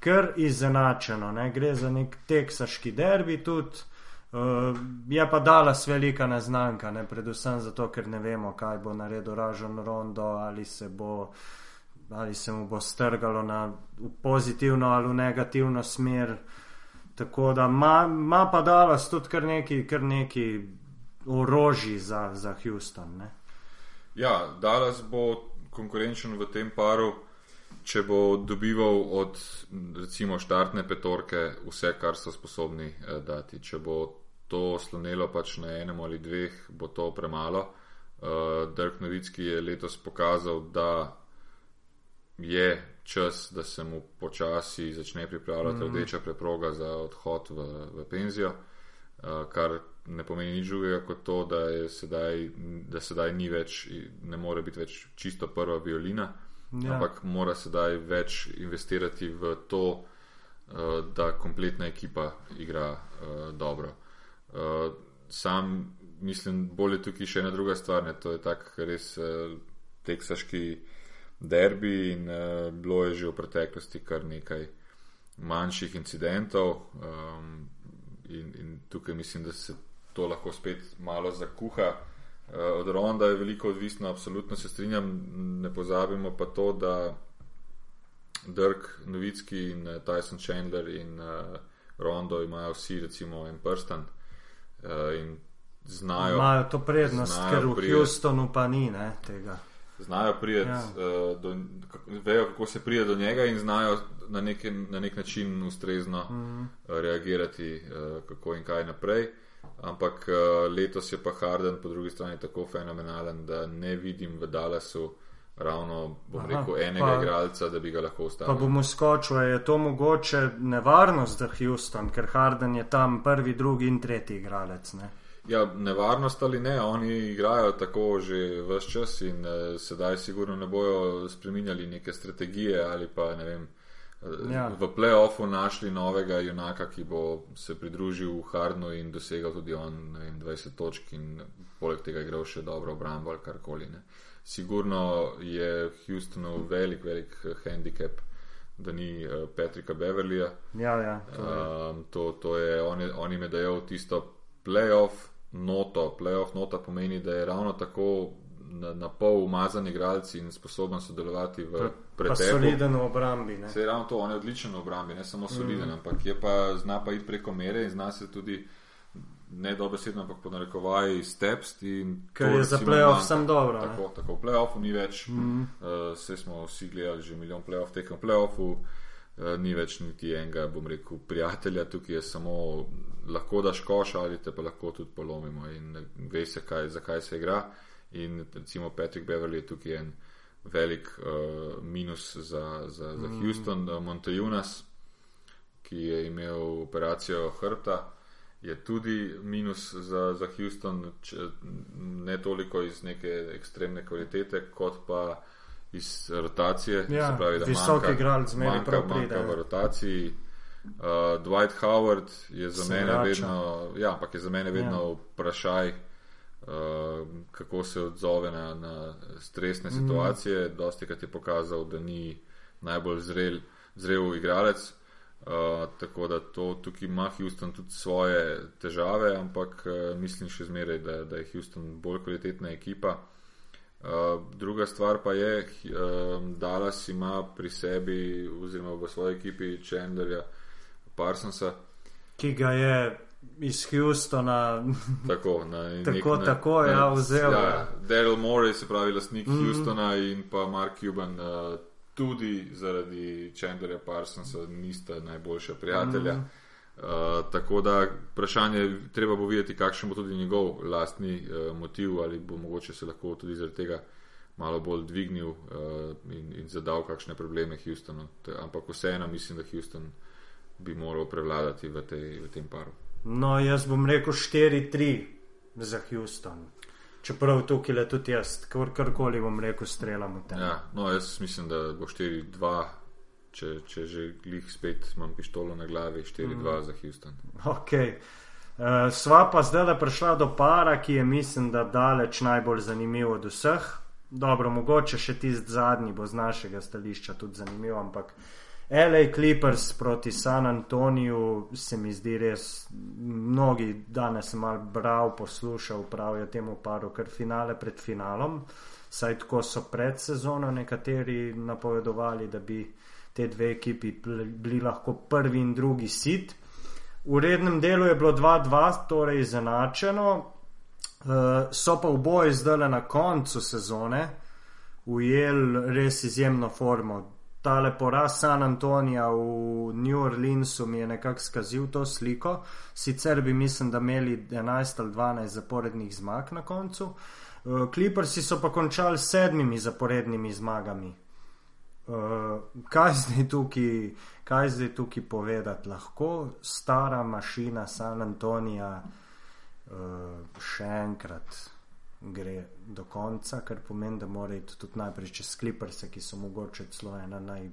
kar izenačeno. Ne? Gre za nek teksaški derbi tudi. Uh, je pa dala velika neznanka, ne? predvsem zato, ker ne vemo, kaj bo naredil Ražen Rondo, ali se, bo, ali se mu bo strgalo na pozitivno ali v negativno smer. Tako da ima pa dala tudi kar neki, kar neki orožji za, za Houston. Ne? Ja, Dallas bo konkurenčen v tem paru, če bo dobival od recimo štartne petorke vse, kar so sposobni eh, dati. Če bo to slonelo pač na enem ali dveh, bo to premalo. Uh, Dirk Novicki je letos pokazal, da je čas, da se mu počasi začne pripravljati mm. rdeča preproga za odhod v, v penzijo, uh, kar ne pomeni nič drugega kot to, da, sedaj, da sedaj ni več, ne more biti več čisto prva violina, ja. ampak mora sedaj več investirati v to, uh, da kompletna ekipa igra uh, dobro. Uh, sam mislim, bolje tukaj še ena druga stvar, ne? to je tak res teksaški derbi in bilo je že v preteklosti kar nekaj manjših incidentov. Um, in, in tukaj mislim, da se to lahko spet malo zakuha. Uh, od Ronda je veliko odvisno, absolutno se strinjam, ne pozabimo pa to, da Dirk Novicki in uh, Tyson Chandler in uh, Rondo imajo vsi recimo en prsten uh, in znajo. Imajo to prednost, ker v Houstonu pa ni ne, tega znajo priti, ja. uh, vejo, kako se pride do njega in znajo na, neki, na nek način ustrezno mm -hmm. reagirati, uh, kako in kaj naprej. Ampak uh, letos je pa Harden po drugi strani tako fenomenalen, da ne vidim v Dallasu ravno, bom Aha, rekel, enega pa, igralca, da bi ga lahko ustavil. Pa bomo skočili, je to mogoče nevarnost za Houston, ker Harden je tam prvi, drugi in tretji igralec. Ne? Ja, nevarnost ali ne, oni igrajo tako že vse čas in uh, sedaj sigurno ne bojo spremenjali neke strategije ali pa ne vem. Eh, ja. V playoffu našli novega junaka, ki bo se pridružil Hardnu in dosegal tudi on vem, 20 točk in poleg tega igral še dobro obrambo ali karkoli. Ne. Sigurno je Houstonu velik, velik eh, handicap, da ni Patrika Beverlyja. Ja, ja, to, um, to, to je, on, je, on jim je dajal tisto playoff, noto, playoff nota pomeni, da je ravno tako na, na pol umazan igralec in sposoben sodelovati v preteku. Soliden v obrambi. Se je ravno to, on je odličen v obrambi, ne samo soliden, mm. ampak je pa zna pa iti preko mere in zna se tudi. Ne dobesedno, ampak po narekovaji steps. Ker je za playoff sem dobro. Tako, tako, v playoffu ni več, mm uh, vse smo vsi gledali že milijon playoff tekem v playoffu, uh, ni več niti enega, bom rekel, prijatelja, tukaj je samo lahko daš koš ali te pa lahko tudi polomimo in veš se, kaj, zakaj se igra. In recimo Patrick Beverly je tukaj en velik uh, minus za, za, za mm. Houston, uh, Montejunas, ki je imel operacijo hrbta. Je tudi minus za, za Houston, če, ne toliko iz neke ekstremne kvalitete, kot pa iz rotacije. Ja, pravi, visoki igralec, zmeraj prav pride. V rotaciji Uh, Dwight Howard je za se mene vrača. vedno, ja, ampak je za mene vedno ja. vprašaj, uh, kako se odzove na, na stresne mm. situacije. Dosti krat je pokazal, da ni najbolj zrel, zrel igralec. Uh, tako da to tukaj ima Houston tudi svoje težave, ampak uh, mislim še zmeraj, da, da je Houston bolj kvalitetna ekipa. Uh, druga stvar pa je, uh, Dallas ima pri sebi, oziroma v svoji ekipi Chandlerja, Parsonsa. Ki ga je iz Houstona tako, na, tako, nek, tako ne, ja, vzel. Ja, Daryl Morey, se pravi, lastnik mm -hmm. Houstona in pa Mark Cuban, uh, tudi zaradi Chandlerja Parsonsa, nista najboljša prijatelja. Mm -hmm. Uh, tako da vprašanje, treba bo videti, kakšen bo tudi njegov lastni uh, motiv, ali bo mogoče se lahko tudi zaradi tega malo bolj dvignil uh, in, in zadal kakšne probleme Houstonu. Ampak vseeno mislim, da Houston bi moral prevladati v, tej, v tem paru. No, jaz bom rekel 4-3 za Houston. Čeprav tukaj le tudi jaz, kar karkoli bom rekel, streljam v tem. Ja, no, jaz mislim, da bo 4-2, če, če že glih spet imam pištolo na glavi, 4-2 mm. za Houston. Ok. Uh, sva pa zdaj prišla do para, ki je, mislim, da daleč najbolj zanimiv od vseh. Dobro, mogoče še tisti zadnji bo z našega stališča tudi zanimiv, ampak LA Clippers proti San Antoniju se mi zdi res, mnogi danes sem mal bral, poslušal, pravijo temu paru, ker finale pred finalom, saj tako so pred sezono nekateri napovedovali, da bi te dve ekipi bili lahko prvi in drugi sit. V rednem delu je bilo 2-2, torej izenačeno, uh, so pa v boju zdaj na koncu sezone ujeli res izjemno formo tale poraz San Antonija v New Orleansu mi je nekako skazil to sliko. Sicer bi mislim, da imeli 11 ali 12 zaporednih zmag na koncu. Uh, Clippersi so pa končali s sedmimi zaporednimi zmagami. Uh, kaj zdaj tukaj, kaj zdaj tukaj povedati? Lahko stara mašina San Antonija uh, še enkrat gre do konca, kar pomeni, da mora iti tudi najprej čez skliprse, ki so mogoče celo ena naj,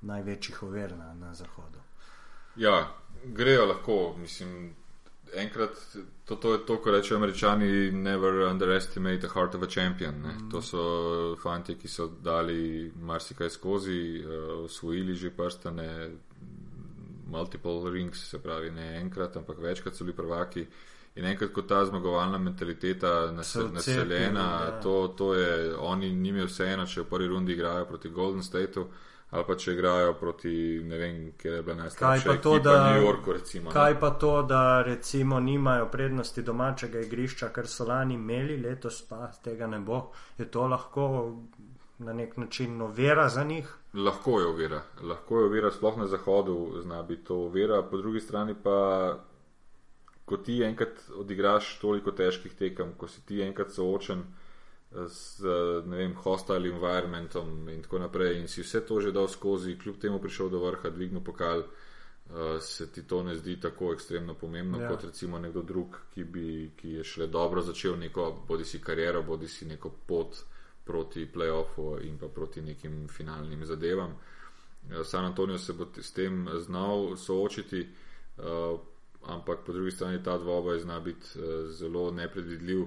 največjih ovir na, na zahodu. Ja, grejo lahko, mislim. Enkrat, to, to je to, ko rečejo američani, never underestimate the heart of a champion. Mm. To so fanti, ki so dali marsikaj skozi, uh, osvojili že prstane, multiple rings, se pravi ne enkrat, ampak večkrat so bili prvaki. In enkrat, ko ta zmagovalna mentaliteta naseljena, ja. to, to je, oni njim je vseeno, če v prvi rundi igrajo proti Golden Stateu ali pa če igrajo proti ne vem, kje je bila najslabša ekipa v New Yorku. Recimo, kaj pa to, da recimo nimajo prednosti domačega igrišča, kar so lani imeli, letos pa tega ne bo. Je to lahko na nek način ovira za njih? Lahko je ovira, lahko je ovira, sploh na zahodu zna biti to ovira, po drugi strani pa. Ko ti enkrat odigraš toliko težkih tekem, ko si ti enkrat soočen z vem, hostile environmentom in tako naprej, in si vse to že dal skozi, kljub temu prišel do vrha, dvignil pokal, uh, se ti to ne zdi tako ekstremno pomembno ja. kot recimo nekdo drug, ki, bi, ki je šele dobro začel neko, bodi si kariero, bodi si neko pot proti playoffu in pa proti nekim finalnim zadevam. Uh, San Antonijo se bo s tem znal soočiti. Uh, Ampak po drugi strani ta dvoboj zna biti uh, zelo nepredvidljiv.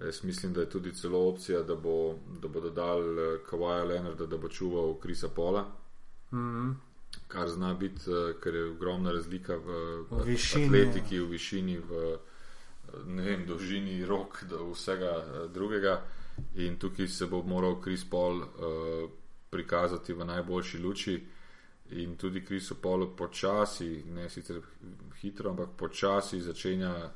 Jaz mislim, da je tudi celo opcija, da bo, da bo dodal eh, Kawaja Leonarda, da bo čuval Krisa Pola. Mm -hmm. Kar zna biti, eh, ker je ogromna razlika v, v višini, atletiki, v višini, v vem, dolžini rok, do vsega eh, drugega. In tukaj se bo moral Kris Pol uh, prikazati v najboljši luči. In tudi Krisu Polu počasi, ne sicer hitro, ampak počasi začenja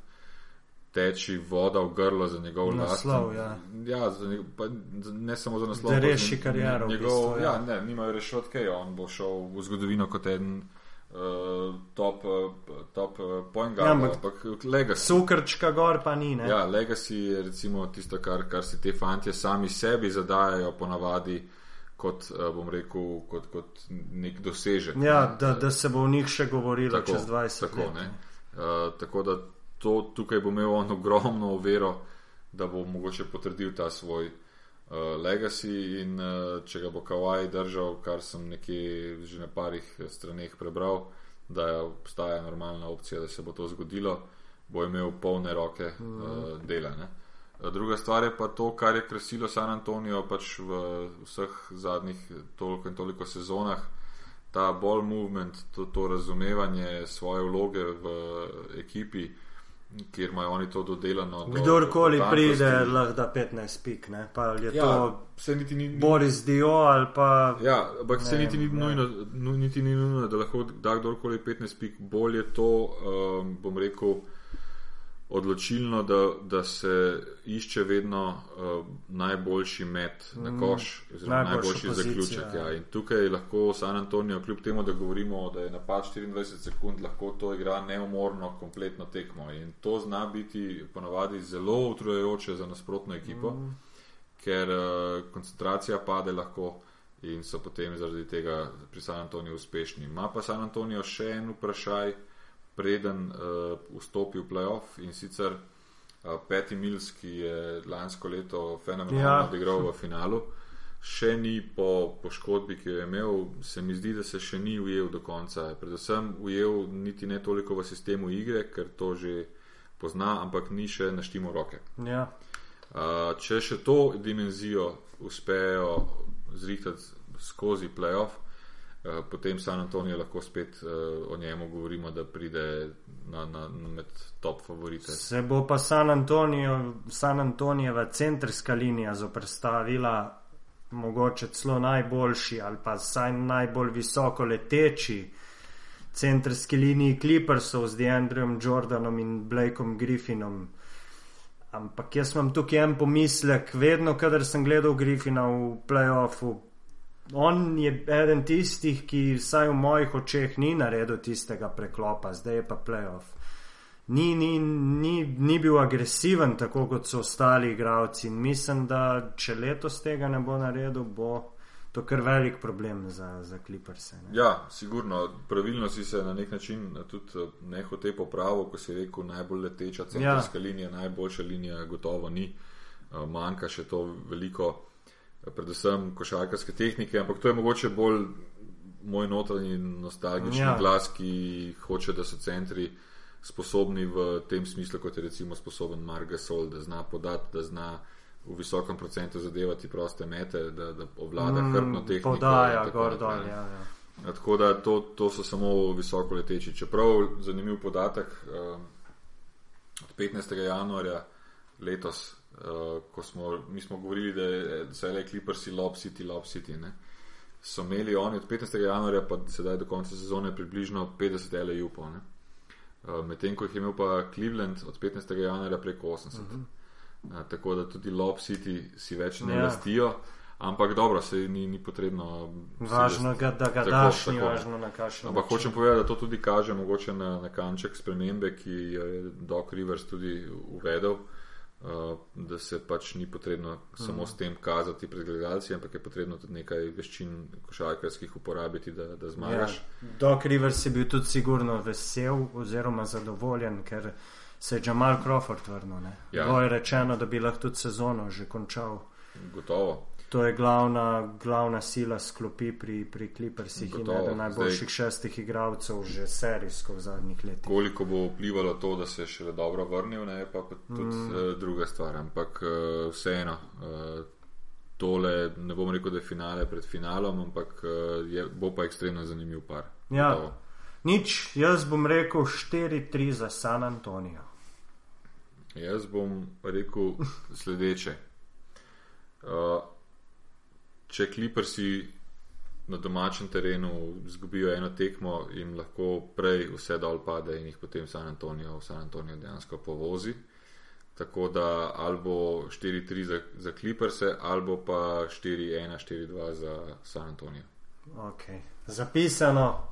teči voda v grlo za njegov naslov. Ja. Ja, za njegov, pa, ne samo za naslov, da reši kariero. Njegov, ja. Ja, ne, nimajo rešitve, on bo šel v zgodovino kot en. Uh, top, uh, top uh, point guard, ja, ampak legacy. Sukrčka gor pa ni. Ne? Ja, legacy je recimo tisto, kar, kar si te fantje sami sebi zadajajo ponavadi kot, uh, bom rekel, kot, kot nek dosežek. Ja, da, da se bo o njih še govorilo tako, čez 20 tako, let. Uh, tako da to, tukaj bo imel on ogromno vero, da bo mogoče potrdil ta svoj uh, legacy in uh, če ga bo Kawaj držal, kar sem nekje že na parih straneh prebral, da obstaja normalna opcija, da se bo to zgodilo, bo imel polne roke uh, dela. Ne? Druga stvar je pa to, kar je krasilo San Antonijo pač v vseh zadnjih toliko in toliko sezonah, ta ball movement, to, to razumevanje svoje vloge v ekipi, uh, kjer imajo oni to dodelano. Kdorkoli pride, lahko da 15 pik, ne? pa je ja, to se niti ni. Boris Dio ali pa. Ja, ampak se niti ni nujno, niti ni nujno, da lahko da kdorkoli 15 pik, bolje to, um, bom rekel odločilno, da, da se išče vedno uh, najboljši met na mm, koš, oziroma najboljši pozicija, zaključek. Ja. In tukaj lahko San Antonijo, kljub temu, da govorimo, da je napad 24 sekund, lahko to igra neumorno, kompletno tekmo. In to zna biti ponavadi zelo utrujajoče za nasprotno ekipo, mm. ker uh, koncentracija pade lahko. In so potem zaradi tega pri San Antoniju uspešni. Ma pa San Antonijo še en vprašaj, preden uh, vstopi v playoff in sicer uh, Peti Mills, ki je lansko leto fenomenalno ja. odigral v finalu, še ni po poškodbi, ki jo je imel, se mi zdi, da se še ni ujel do konca. Predvsem ujel niti ne toliko v sistemu igre, ker to že pozna, ampak ni še naštimo roke. Ja. Uh, če še to dimenzijo uspejo zrihtati skozi playoff, potem San Antonijo lahko spet uh, o njemu govorimo, da pride na, na, med top favorite. Se bo pa San, Antonijo, San Antonijeva centrska linija zoprstavila mogoče celo najboljši ali pa saj najbolj visoko leteči centrski liniji Clippersov z Deandrem Jordanom in Blakeom Griffinom. Ampak jaz imam tukaj en pomislek, vedno, kadar sem gledal Griffina v playoffu, on je eden tistih, ki vsaj v mojih očeh ni naredil tistega preklopa, zdaj je pa playoff. Ni, ni, ni, ni bil agresiven, tako kot so ostali igravci. In mislim, da če letos tega ne bo naredil, bo to kar velik problem za, za kliprse. Ja, sigurno. Pravilno si se na nek način tudi eh, nehote popravil, ko si rekel, najbolj leteča centralna ja. linija, najboljša linija, gotovo ni. Eh, manjka še to veliko predvsem košarkarske tehnike, ampak to je mogoče bolj moj notranji nostalgični ja. glas, ki hoče, da so centri sposobni v tem smislu, kot je recimo sposoben Mark Gasol, da zna podati, da zna v visokem procentu zadevati proste mete, da, da obvlada mm, hrbno tehniko. Podaja, gor dol, ja, ja. Tako da to, to so samo visoko leteči. Čeprav zanimiv podatek, uh, od 15. januarja letos, uh, ko smo, smo govorili, da so le Clippersi, Lob City, Lob City, ne, so imeli oni od 15. januarja pa sedaj do konca sezone približno 50 LAU-pov. Uh, Medtem ko jih je imel pa Cleveland od 15. januarja preko 80. Uh -huh. uh, tako da tudi Lob City si več ne ja. lastijo. Ampak dobro, se ni, ni potrebno. Važno je, da ga daš, ni važno na kakšen. Ampak hočem povedati, da to tudi kaže mogoče na, na kanček spremembe, ki je Doc Rivers tudi uvedel, uh, da se pač ni potrebno samo s tem kazati pred gledalci, ampak je potrebno tudi nekaj veščin košarkarskih uporabiti, da, da zmagaš. Ja, Doc Rivers je bil tudi sigurno vesel oziroma zadovoljen, ker se je Jamal Crawford vrnil. Ja. Bilo je rečeno, da bi lahko tudi sezono že končal. Gotovo. To je glavna, glavna sila sklopi pri, pri Clippersih in eden najboljših Zdaj, šestih igralcev že serijsko v zadnjih letih. Koliko bo vplivalo to, da se je še dobro vrnil, ne pa tudi mm. uh, druga stvar. Ampak uh, vseeno, uh, tole ne bom rekel, da je finale pred finalom, ampak je, bo pa ekstremno zanimiv par. Ja, nič, jaz bom rekel 4-3 za San Antonijo. Jaz bom rekel sledeče. Uh, če kliprsi na domačem terenu izgubijo eno tekmo, jim lahko prej vse dol pade in jih potem San Antonijo, San Antonijo dejansko povozi. Tako da ali bo 4-3 za, za kliprse, ali pa 4-1, 4-2 za San Antonijo. Okay. Zapisano.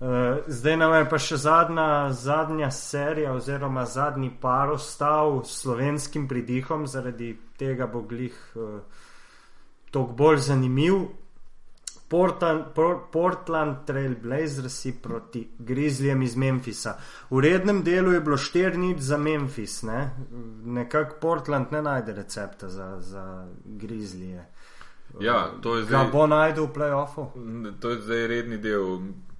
Uh, zdaj nam je pa še zadnja, zadnja serija, oziroma zadnji par ostal s slovenskim pridihom, zaradi tega bo glih. Uh, toliko bolj zanimiv. Portland, Portland Trail Blazers proti Grizzlyjem iz Memphisa. V rednem delu je bilo 4 nič za Memphis, ne? nekako Portland ne najde recepta za, za Grizzlyje. Ja, to je zdaj. Kaj bo najdel v playoffu? To je zdaj redni del.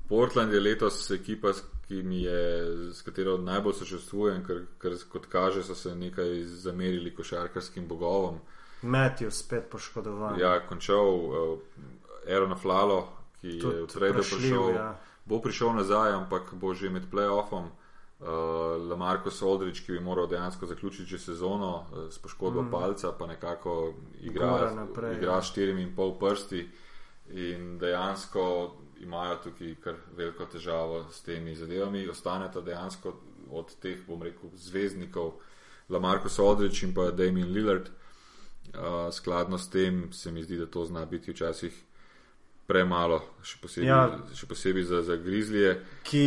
Portland je letos ekipa, ki mi je, s katero najbolj sočustvujem, ker, ker kot kaže, so se nekaj zamerili košarkarskim bogovom. Uh, Matthew spet poškodovan. Ja, končal uh, Aaron Flalo, ki Tud je v sredo prišel. Ja. Bo prišel nazaj, ampak bo že med playoffom. Uh, Lamarko Soldrič, ki bi moral dejansko zaključiti sezono uh, s poškodbo mm. palca, pa nekako igra, igra s štirimi in pol prsti. In dejansko imajo tukaj kar veliko težavo s temi zadevami. Ostaneta dejansko od teh, bom rekel, zvezdnikov, Lamarko Soldrič in pa Damien Lillard. Uh, skladno s tem se mi zdi, da to zna biti včasih premalo, še posebej, ja, še posebej za, za grizlije. Ki,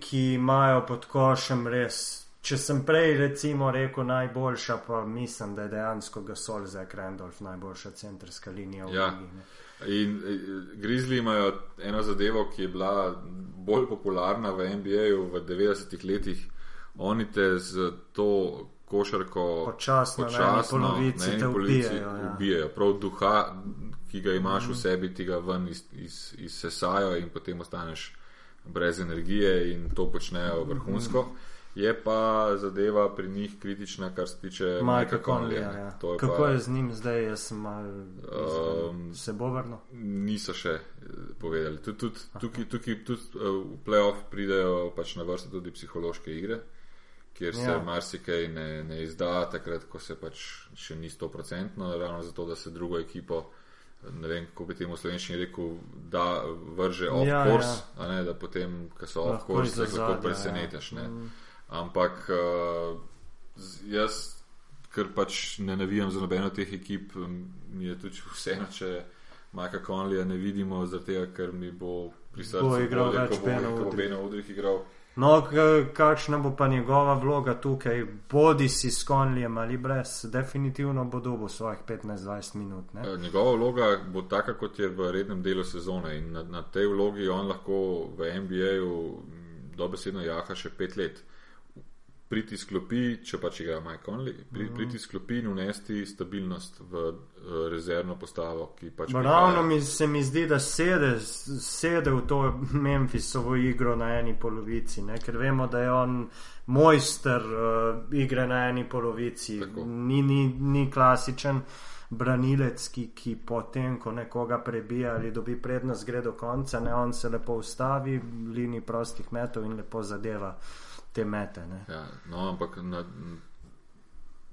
ki imajo pod košem res. Če sem prej recimo rekel najboljša, pa mislim, da je dejansko Gasol za Krendolf najboljša centrska linija v ja. Ligi. In e, grizli imajo eno zadevo, ki je bila bolj popularna v NBA-ju v 90-ih letih. Oni te z to košarko počasno, počasno eni polovici, na ubijajo, ja. ubijajo. Prav duha, ki ga imaš mm. v sebi, ti ga ven izsesajo iz, iz in potem ostaneš brez energije in to počnejo mhm. vrhunsko. Mm. Je pa zadeva pri njih kritična, kar se tiče Majka Konlija. Ja. Kako pa, je z njim zdaj, jaz sem mal, um, se bo vrnil? Niso še eh, povedali. Tud, tud, tukaj tudi, tudi uh, v playoff pridejo pač na vrsto tudi psihološke igre kjer se ja. marsikaj ne, ne izda, takrat, ko se pač še ni sto procentno, ravno zato, da se drugo ekipo, ne vem, kako bi temu slovenščini rekel, da vrže off ja, course, ja. a ne da potem, ko so off course, se lahko ja. presenetiš. Ja. Ampak uh, jaz, ker pač ne navijam za nobeno teh ekip, mi je tudi vseeno, če Majka Conleya ne vidimo, zato ker mi bo pri srcu igral več, ko bo Beno Udrih igral. No, kakšna bo pa njegova vloga tukaj, bodi si s konjem ali brez, definitivno bo dobil svojih 15-20 minut. Ne? E, njegova vloga bo taka, kot je v rednem delu sezone in na, na tej vlogi on lahko v NBA-ju dobesedno jaha še pet let. Priti sklopi, če pač igra Mike Conley, pri, mm. priti sklopi in unesti stabilnost v uh, rezervno postavo, ki pač. Ravno mi se mi zdi, da sede, sede v to Memphisovo igro na eni polovici, ne? ker vemo, da je on mojster uh, igre na eni polovici, ni, ni, ni klasičen. Branilec, ki, ki potem, ko nekoga prebija ali dobi prednost, gre do konca, ne on se lepo ustavi, liniji prostih metov in lepo zadeva uh, te mete. Ja, no, ampak na,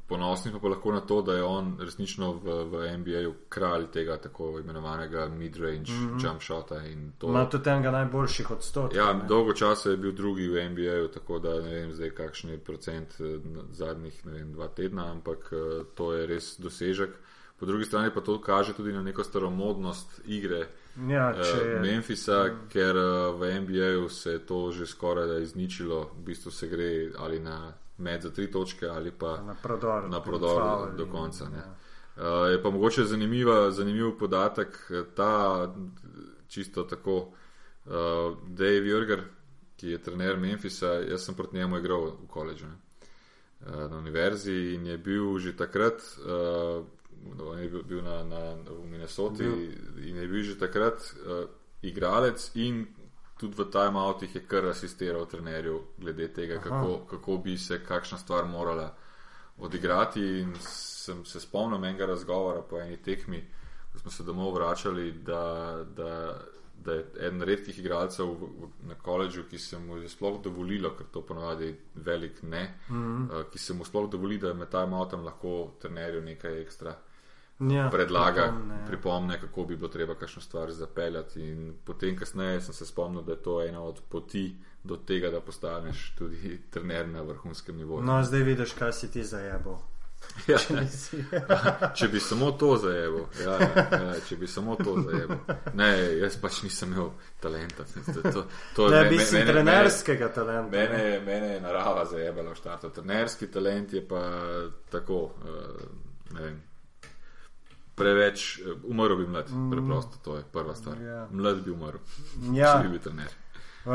ponosni smo pa lahko na to, da je on resnično v, v NBA-ju kralj tega tako imenovanega mid-range mm -hmm. jump shota. Ima tudi enega najboljših odstotkov. Ja, ne? dolgo časa je bil drugi v NBA-ju, tako da ne vem zdaj, kakšen je procent eh, zadnjih vem, dva tedna, ampak eh, to je res dosežek. Po drugi strani pa to kaže tudi na neko staromodnost igre ja, uh, Memphisa, mm. ker uh, v NBA-ju se je to že skoraj da izničilo, v bistvu se gre ali na med za tri točke ali pa na prodor, na prodor do, do konca. Ja. Uh, je pa mogoče zanimiv podatek, ta čisto tako uh, Dave Jurger, ki je trener Memphisa, jaz sem proti njemu igral v koledžu. Na univerzi in je bil že takrat uh, On je bil na, na, v Minnesoti bil. in je bil že takrat uh, igralec, in tudi v timeoutih je kar asistiral trenerju, glede tega, kako, kako bi se kakšna stvar morala odigrati. In sem se spomnil enega razgovora po eni tekmi, ko smo se domov vračali, da, da, da je eden redkih igralcev v, v, na koledžu, ki se mu je sploh dovolilo, ker to ponavadi velik ne, mm -hmm. uh, ki se mu sploh dovoli, da med timeoutom lahko trenerju nekaj ekstra ja, predlaga, pripomne, ja. pripomne, kako bi bilo treba kakšno stvar zapeljati. In potem, kasneje, sem se spomnil, da je to ena od poti do tega, da postaneš tudi trener na vrhunskem nivoju. No, zdaj vidiš, kaj si ti zajebo. Ja, če, če bi samo to zajel, ja, ja, če bi samo to zajel. Ne, jaz pač nisem imel talenta. To, to ne, bi si trenerskega talenta. Mene, mene je narava zajebala v štartu. Trenerski talent je pa tako, uh, ne vem preveč, eh, umrl bi mlad, mm. preprosto, to je prva stvar. Yeah. Ja. Mlad bi umrl, ja. če bi bil trener. Uh,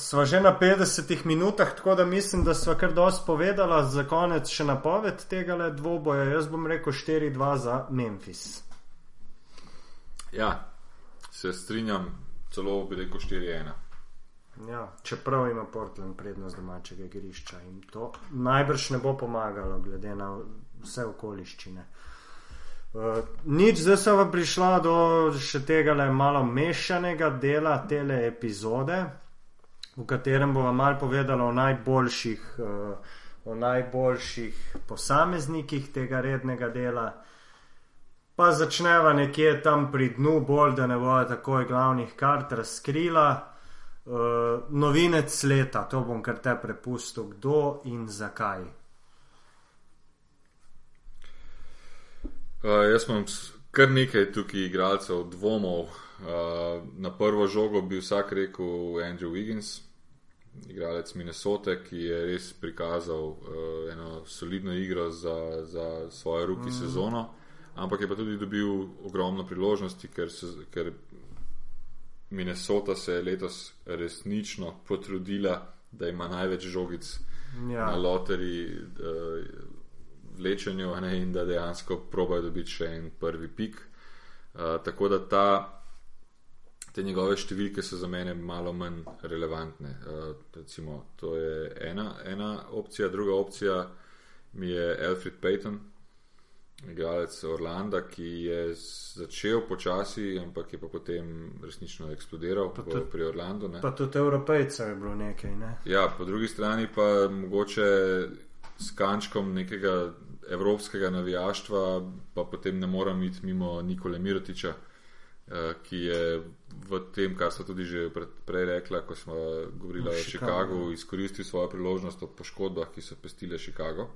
sva že na 50 minutah, tako da mislim, da sva kar dosti povedala. Za konec še napoved tega le dvoboja. Jaz bom rekel 4-2 za Memphis. Ja, se strinjam, celo bi rekel 4-1. Ja, čeprav ima Portland prednost domačega igrišča in to najbrž ne bo pomagalo, glede na vse okoliščine. Uh, nič, zdaj sem pa prišla do še tega le malo mešanega dela te epizode, v katerem bova malo povedala o najboljših, uh, o najboljših posameznikih tega rednega dela. Pa začneva nekje tam pri dnu, bolj da ne bo takoj glavnih kart razkrila. Uh, novinec leta, to bom kar te prepustil, kdo in zakaj. Uh, jaz imam kar nekaj tukaj igralcev, dvomov. Uh, na prvo žogo bi vsak rekel Andrew Wiggins, igralec Minnesota, ki je res prikazal uh, eno solidno igro za, za svojo ruki mm. sezono, ampak je pa tudi dobil ogromno priložnosti, ker, se, ker Minnesota se je letos resnično potrudila, da ima največ žogic ja. na loteriji. Uh, vlečenju ne, in da dejansko probajo dobiti še en prvi pik. Uh, tako da ta, te njegove številke so za mene malo manj relevantne. Uh, recimo, to je ena, ena opcija, druga opcija mi je Alfred Payton. Igralec Orlanda, ki je začel počasi, ampak je pa potem resnično eksplodiral pa tudi, pri Orlandu. Ne. Pa tudi Evropejcev je bilo nekaj. Ne? Ja, po drugi strani pa mogoče s kančkom nekega evropskega navijaštva, pa potem ne morem iti mimo Nikole Mirotiča, eh, ki je v tem, kar so tudi že prej rekla, ko smo govorili o Chicagu, izkoristil svojo priložnost ob poškodbah, ki so pestile Chicago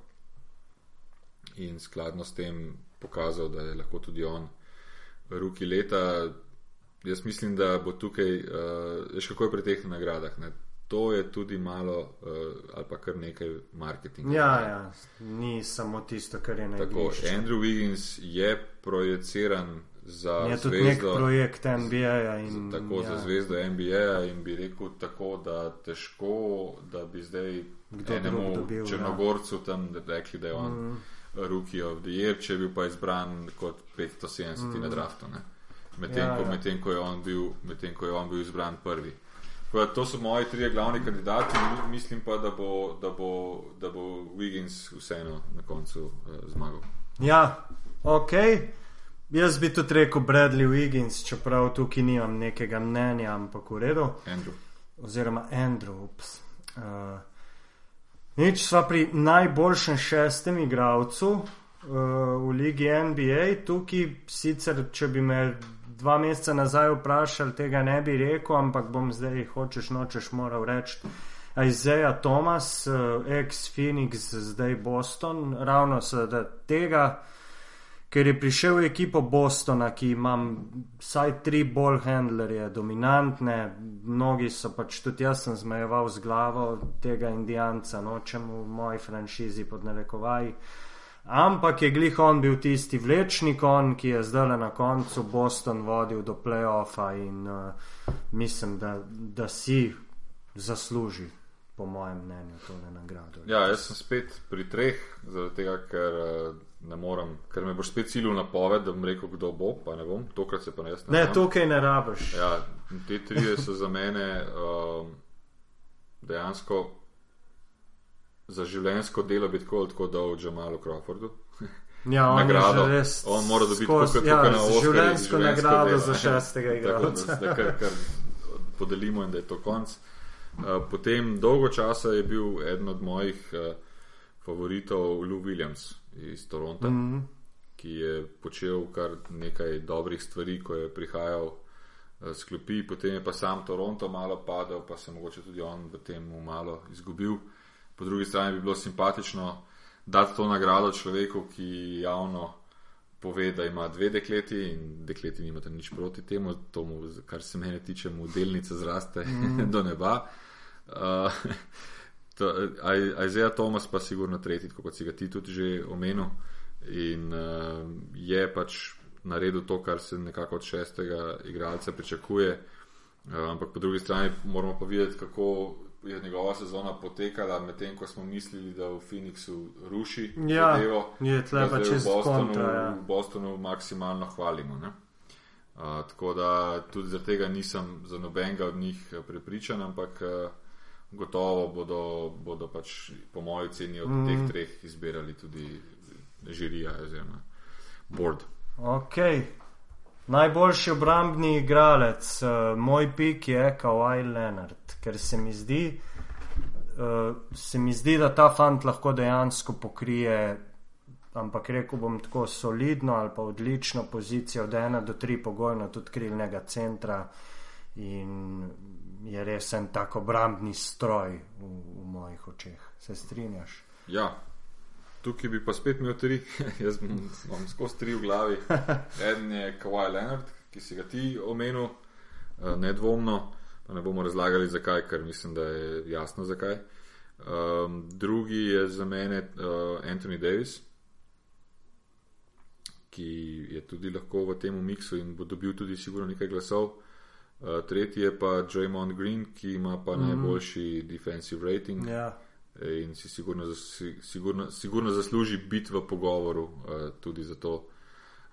in skladno s tem pokazal, da je lahko tudi on v ruki leta. Jaz mislim, da bo tukaj, uh, veš, kako je pri teh nagradah. Ne? To je tudi malo uh, ali pa kar nekaj marketinga. Ja, ja, ni samo tisto, kar je najbolj. Tako, Andrew Wiggins je projiciran za Je tudi nek zvezdo. projekt NBA. In, Tako ja, za zvezdo NBA in bi rekel tako, da težko, da bi zdaj Kdo enemu dobil, ja. Črnogorcu tam rekli, da je on mm. Rookie of the Year, če je bil pa izbran kot 570 mm. na draftu. ne. Medtem Ja, ko, ja. medtem ko, je on bil- medtem ko je on bil izbran prvi. To so moji trije glavni kandidati, mi- mislim pa, da bo, da bo, da bo Wiggins vseeno na koncu uh, zmagal. Ja, ok. Jaz bi tudi rekel Bradley Wiggins, čeprav tukaj nimam nekega mnenja, ampak v redu. Andrew. Oziroma Andrew. Ups. Uh, nič sva pri najboljšem šestem igralcu uh, v ligi NBA. Tukaj sicer, če bi me dva meseca nazaj vprašali, tega ne bi rekel, ampak bom zdaj, hočeš nočeš, moral reči. Isaiah Thomas, uh, ex-Phoenix, zdaj Boston, ravno seveda tega, ker je prišel v ekipo Bostona, ki ima vsaj tri ball handlerje, dominantne, mnogi so pač tudi jaz sem zmajeval z glavo tega Indijanca, nočem v moji franšizi pod narekovaji. Ampak je glih on bil tisti vlečnik, on, ki je zdaj na koncu Boston vodil do playoffa in uh, mislim, da, da si zasluži, po mojem mnenju, tole nagrado. Ja, jaz sem spet pri treh, zaradi tega, ker uh, ne morem, ker me boš spet silil na poved, da bom rekel, kdo bo, pa ne bom, tokrat se pa ne jaz Ne, znam. tukaj ne rabiš. Ja, te trije so za mene um, dejansko za življenjsko delo biti tako, tako dal Jamalu Crawfordu. Ja, on nagrado. res On mora dobiti skozi- tukaj, ja, tukaj na Oscarjih življenjsko nagrado delo. za šestega Tako da igralca. zdaj kar, kar podelimo in da je to konc. Uh, potem dolgo časa je bil eden od mojih uh, favoritov Lou Williams iz Toronta, mm -hmm. ki je počel kar nekaj dobrih stvari, ko je prihajal uh, s klopi, potem je pa sam Toronto malo padel, pa se mogoče tudi on v tem malo izgubil. Po drugi strani bi bilo simpatično dati to nagrado človeku, ki javno pove, da ima dve dekleti in dekleti nimate nič proti temu, tomu, kar se mene tiče, mu delnica zraste mm. do neba. Uh, to, Aj- Isaiah Thomas pa sigurno tretji, kot si ga ti tudi že omenil. In uh, je pač naredil to, kar se nekako od šestega igralca pričakuje. Uh, ampak po drugi strani moramo pa videti, kako je njegova sezona potekala, medtem ko smo mislili, da v Phoenixu ruši Ja, zadevo. je tle pa čez Bostonu, kontra, ja. v Bostonu maksimalno hvalimo. Ne? Uh, tako da tudi zaradi tega nisem za nobenega od njih eh, prepričan, ampak uh, gotovo bodo, bodo pač po moji ceni od mm. teh treh izbirali tudi žirija oziroma board. Ok. Najboljši obrambni igralec, uh, moj pik je Kawhi Leonard, ker se mi zdi, uh, se mi zdi, da ta fant lahko dejansko pokrije, ampak rekel bom tako solidno ali pa odlično pozicijo od ena do tri pogojno tudi krilnega centra in je res en tak obrambni stroj v, v mojih očeh. Se strinjaš? Ja, tukaj bi pa spet imel tri, jaz bom- imam skozi tri v glavi. Eden je Kawhi Leonard, ki si ga ti omenil, eh, nedvomno, pa ne bomo razlagali zakaj, ker mislim, da je jasno zakaj. Um, drugi je za mene uh, Anthony Davis, ki je tudi lahko v tem miksu in bo dobil tudi sigurno nekaj glasov. Uh, tretji je pa Draymond Green, ki ima pa mm -hmm. najboljši defensive rating Ja. In si sigurno, si- sigurno, sigurno zasluži biti v pogovoru uh, tudi za to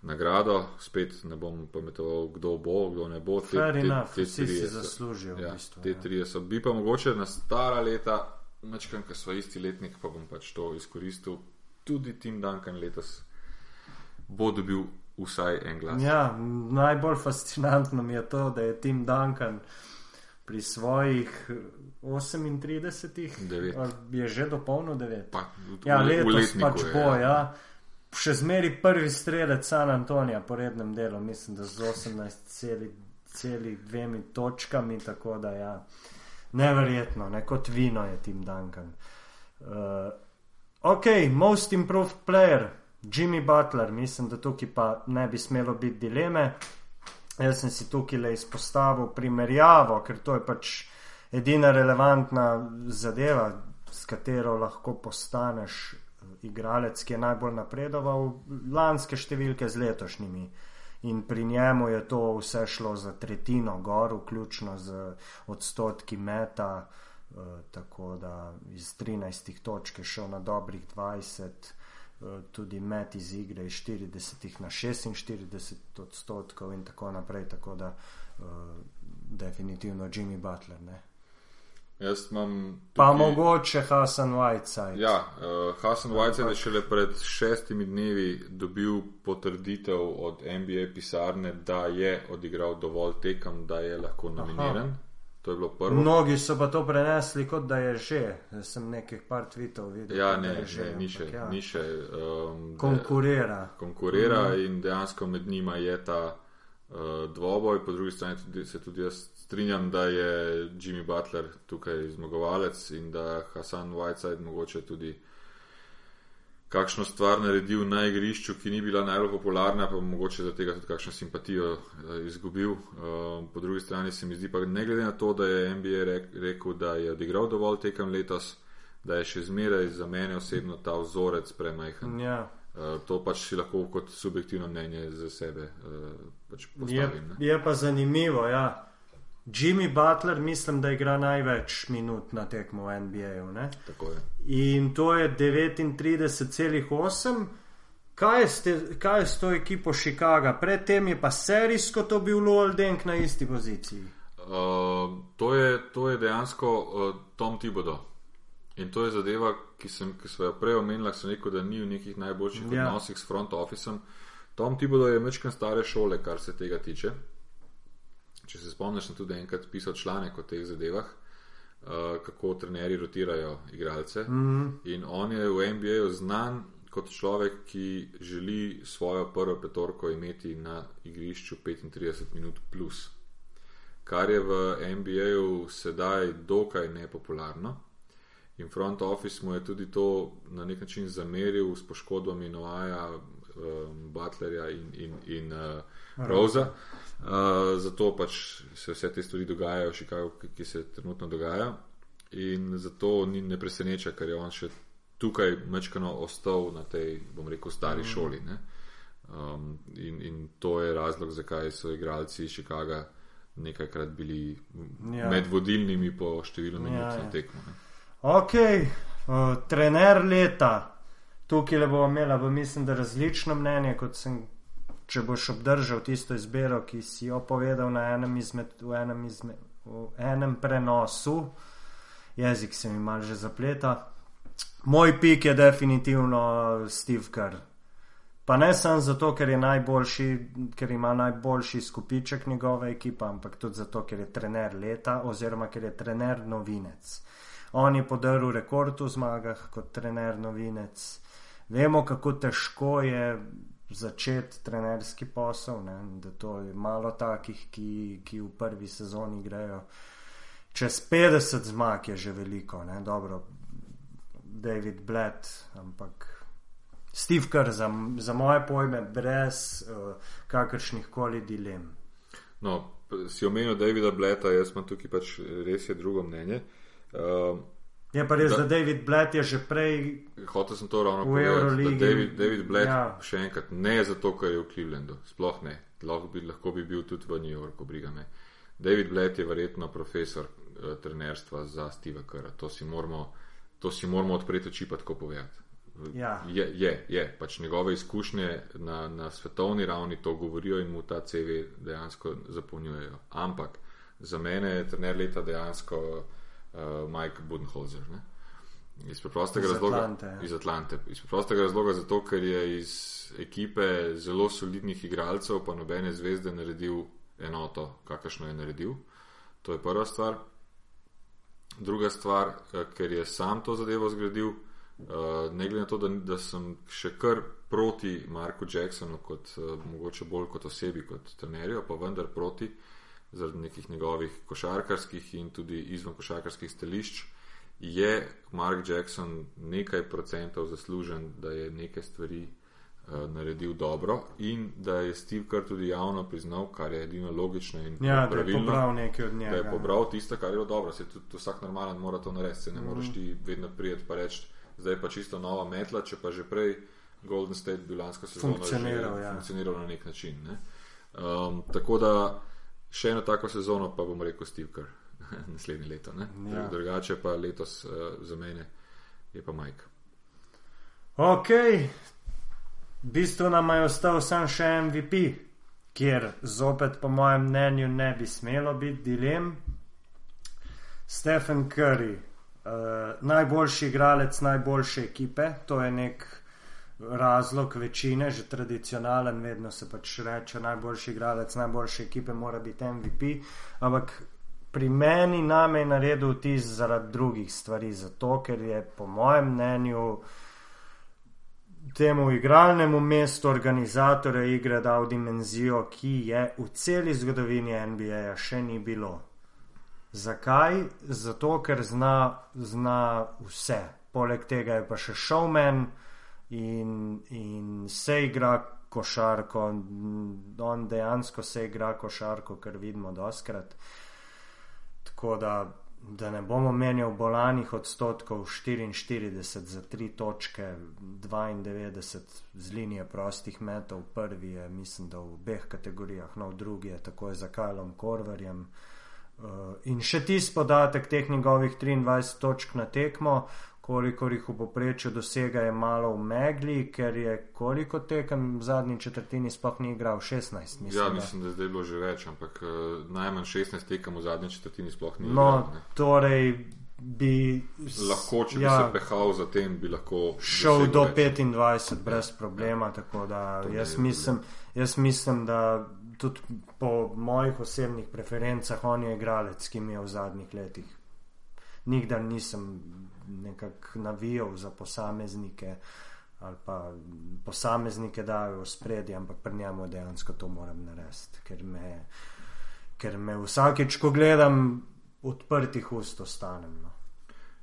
nagrado. Spet ne bom pametoval, kdo bo, kdo ne bo. Fair enough, vsi si so- zaslužijo v Ja, bistvu, te ja. trije so. Bi pa mogoče na stara leta, mečkam, ker smo isti letnik, pa bom pač to izkoristil. Tudi Tim Duncan letos bo dobil vsaj en glas. Ja, najbolj fascinantno mi je to, da je Tim Duncan pri svojih eh, 38, Devet. ali je že dopolnil 9. Pa, v, Ja, v letos pač je, bo, ja. Še zmeri prvi strelec San Antonija po rednem delu, mislim, da z 18,2 točkami, tako da ja, neverjetno, ne kot vino je Tim Duncan. Uh, ok, most improved player, Jimmy Butler, mislim, da tukaj pa ne bi smelo biti dileme. Jaz sem si tukaj le izpostavil primerjavo, ker to je pač edina relevantna zadeva, s katero lahko postaneš igralec, ki je najbolj napredoval, lanske številke z letošnjimi. In pri njemu je to vse šlo za tretjino gor, vključno z odstotki meta, uh, tako da iz 13 točk je šel na dobrih 20, uh, tudi met iz igre iz 40 na 46 odstotkov in tako naprej. Tako da uh, definitivno Jimmy Butler. Ne? Jaz imam. Pa mogoče Hasan Whiteside. Ja, uh, Hasan Whiteside je šele pred šestimi dnevi dobil potrditev od NBA pisarne, da je odigral dovolj tekem, da je lahko nominiran. Aha. To je bilo prvo. Mnogi so pa to prenesli, kot da je že. Jaz sem nekaj par tvitev videl. Ja, ne, že, ne, ni še. Ja. Ni še um, konkurira. De, konkurira mm. in dejansko med njima je ta uh, dvoboj, po drugi strani tudi, se tudi jaz strinjam, da je Jimmy Butler tukaj zmagovalec in da Hasan Whiteside mogoče tudi kakšno stvar naredil na igrišču, ki ni bila najbolj popularna, pa mogoče za tega tudi kakšno simpatijo uh, izgubil. Uh, po drugi strani se mi zdi pa ne glede na to, da je NBA rek, rekel, da je odigral dovolj tekem letos, da je še zmeraj za mene osebno ta vzorec premajhen. Ja. Uh, to pač si lahko kot subjektivno mnenje za sebe pač postavim. Je, je pa zanimivo, ja. Jimmy Butler, mislim, da igra največ minut na tekmo v NBA-ju. In to je 39,8. Kaj, kaj je s to ekipo Chicaga? Predtem je pa serijsko to bil Lowell Denk na isti poziciji. Uh, to, je, to je dejansko uh, Tom Tibodo. In to je zadeva, ki sem, ki sem jo prej omenila, sem rekel, da ni v nekih najboljših ja. odnosih s front officem. Tom Tibodo je mečkan stare šole, kar se tega tiče. Če se spomniš, sem tudi enkrat pisal članek o teh zadevah, uh, kako trenerji rotirajo igralce. Mm -hmm. In on je v NBA-ju znan kot človek, ki želi svojo prvo petorko imeti na igrišču 35 minut plus. Kar je v NBA-ju sedaj dokaj nepopularno. In front office mu je tudi to na nek način zameril s poškodbami Noaja, um, Butlerja in, in, in uh, Rosa. Uh, Uh, zato pač se vse te stvari dogajajo, Chicago, ki, ki se trenutno dogajajo. In zato ni ne preseneča, ker je on še tukaj mečkano ostal na tej, bom rekel, stari mm. šoli. Um, in, in to je razlog, zakaj so igralci Chicaga nekajkrat bili ja. med vodilnimi po številu minut ja, na ja. tekmo. Ne. Ok, uh, trener leta. Tukaj le bomo imeli, mislim, da različno mnenje, kot sem če boš obdržal tisto izbiro, ki si jo povedal na enem izmed, v, enem izmed, v enem prenosu, jezik se mi mal že zapleta. Moj pik je definitivno Steve Kerr. Pa ne samo zato, ker, najboljši, ker ima najboljši skupiček njegove ekipe, ampak tudi zato, ker je trener leta oziroma ker je trener novinec. On je podaril rekord v zmagah kot trener novinec. Vemo, kako težko je začeti trenerski posel, ne? da to je malo takih, ki, ki v prvi sezoni grejo. Čez 50 zmag je že veliko, ne? dobro, David Blatt, ampak Steve Kerr za, za moje pojme, brez uh, kakršnih koli dilem. No, si omenil Davida Blatta, jaz imam tukaj pač res je drugo mnenje. Uh, Je pa res, da, da David Blatt je že prej. Hotel sem to ravno povedati. David, David Blatt, ja. še enkrat, ne zato, ker je v Clevelandu, sploh ne. Lahko bi, lahko bi bil tudi v New Yorku, briga me. David Blatt je verjetno profesor uh, trenerstva za Steve Kerr. To si moramo, to si moramo odpreti oči, pa tako povedati. Ja. Je, je, je, pač njegove izkušnje na, na svetovni ravni to govorijo in mu ta CV dejansko zapolnjujejo. Ampak za mene je trener leta dejansko uh, Mike Budenholzer. Ne? Iz preprostega iz razloga, Atlante, ja. iz Atlante. Iz preprostega razloga, zato ker je iz ekipe zelo solidnih igralcev, pa nobene zvezde, naredil enoto, kakršno je naredil. To je prva stvar. Druga stvar, eh, ker je sam to zadevo zgradil, uh, ne glede na to, da, da sem še kar proti Marku Jacksonu, kot, uh, mogoče bolj kot osebi, kot trenerju, pa vendar proti zaradi nekih njegovih košarkarskih in tudi izven košarkarskih stališč, je Mark Jackson nekaj procentov zaslužen, da je neke stvari uh, naredil dobro in da je Steve Kerr tudi javno priznal, kar je edino logično in ja, pravilno. Da je pobral nekaj od njega. Da je pobral tisto, kar je bilo dobro. Se tudi vsak normalen mora to narediti, se ne mm. moreš ti vedno prijeti pa reči, zdaj pa čisto nova metla, če pa že prej Golden State bilansko sezono funkcioniral, že, ja. funkcioniral na nek način. Ne? Um, tako da še eno tako sezono, pa bom rekel Steve Kerr naslednje leto. Ja. Drugače pa letos uh, za mene je pa Mike. Ok, v bistvu nam je ostal samo še MVP, kjer zopet, po mojem mnenju, ne bi smelo biti dilem. Stephen Curry, uh, najboljši igralec najboljše ekipe, to je nek razlog večine, že tradicionalen, vedno se pač reče, najboljši igralec najboljše ekipe mora biti MVP, ampak pri meni name je naredil vtis zaradi drugih stvari, zato ker je po mojem mnenju temu igralnemu mestu organizatorja igre dal dimenzijo, ki je v celi zgodovini NBA še ni bilo. Zakaj? Zato, ker zna, zna vse. Poleg tega je pa še showman in, in se igra košarko, on dejansko se igra košarko, kar vidimo doskrat. Tako da da ne bomo menjal bolanih odstotkov 44 za 3 točke, 92 z linije prostih metov, prvi je, mislim, da v obeh kategorijah, no v drugi je tako za Kajlom Korvarjem. Uh, in še tisti podatek teh njegovih 23 točk na tekmo, koliko jih v poprečju dosega, je malo v megli, ker je koliko tekem v zadnji četrtini sploh ni igral 16. Mislim, ja, mislim, da je zdaj bilo že več, ampak uh, najmanj 16 tekem v zadnji četrtini sploh ni no, igral. No, torej bi. Lahko, če ja, bi se pehal za tem, bi lahko. Šel do več. 25 brez ja, problema, ja. tako da jaz mislim, jaz mislim, da. Tudi po mojih osebnih preferencah, on je igralec, ki mi je v zadnjih letih. Nikdar nisem nekako navijal za posameznike ali pa posameznike dajo v spredje, ampak pri njemu dejansko to moram narediti, ker me, ker me vsakeč, ko gledam, odprtih ust ostanem. No.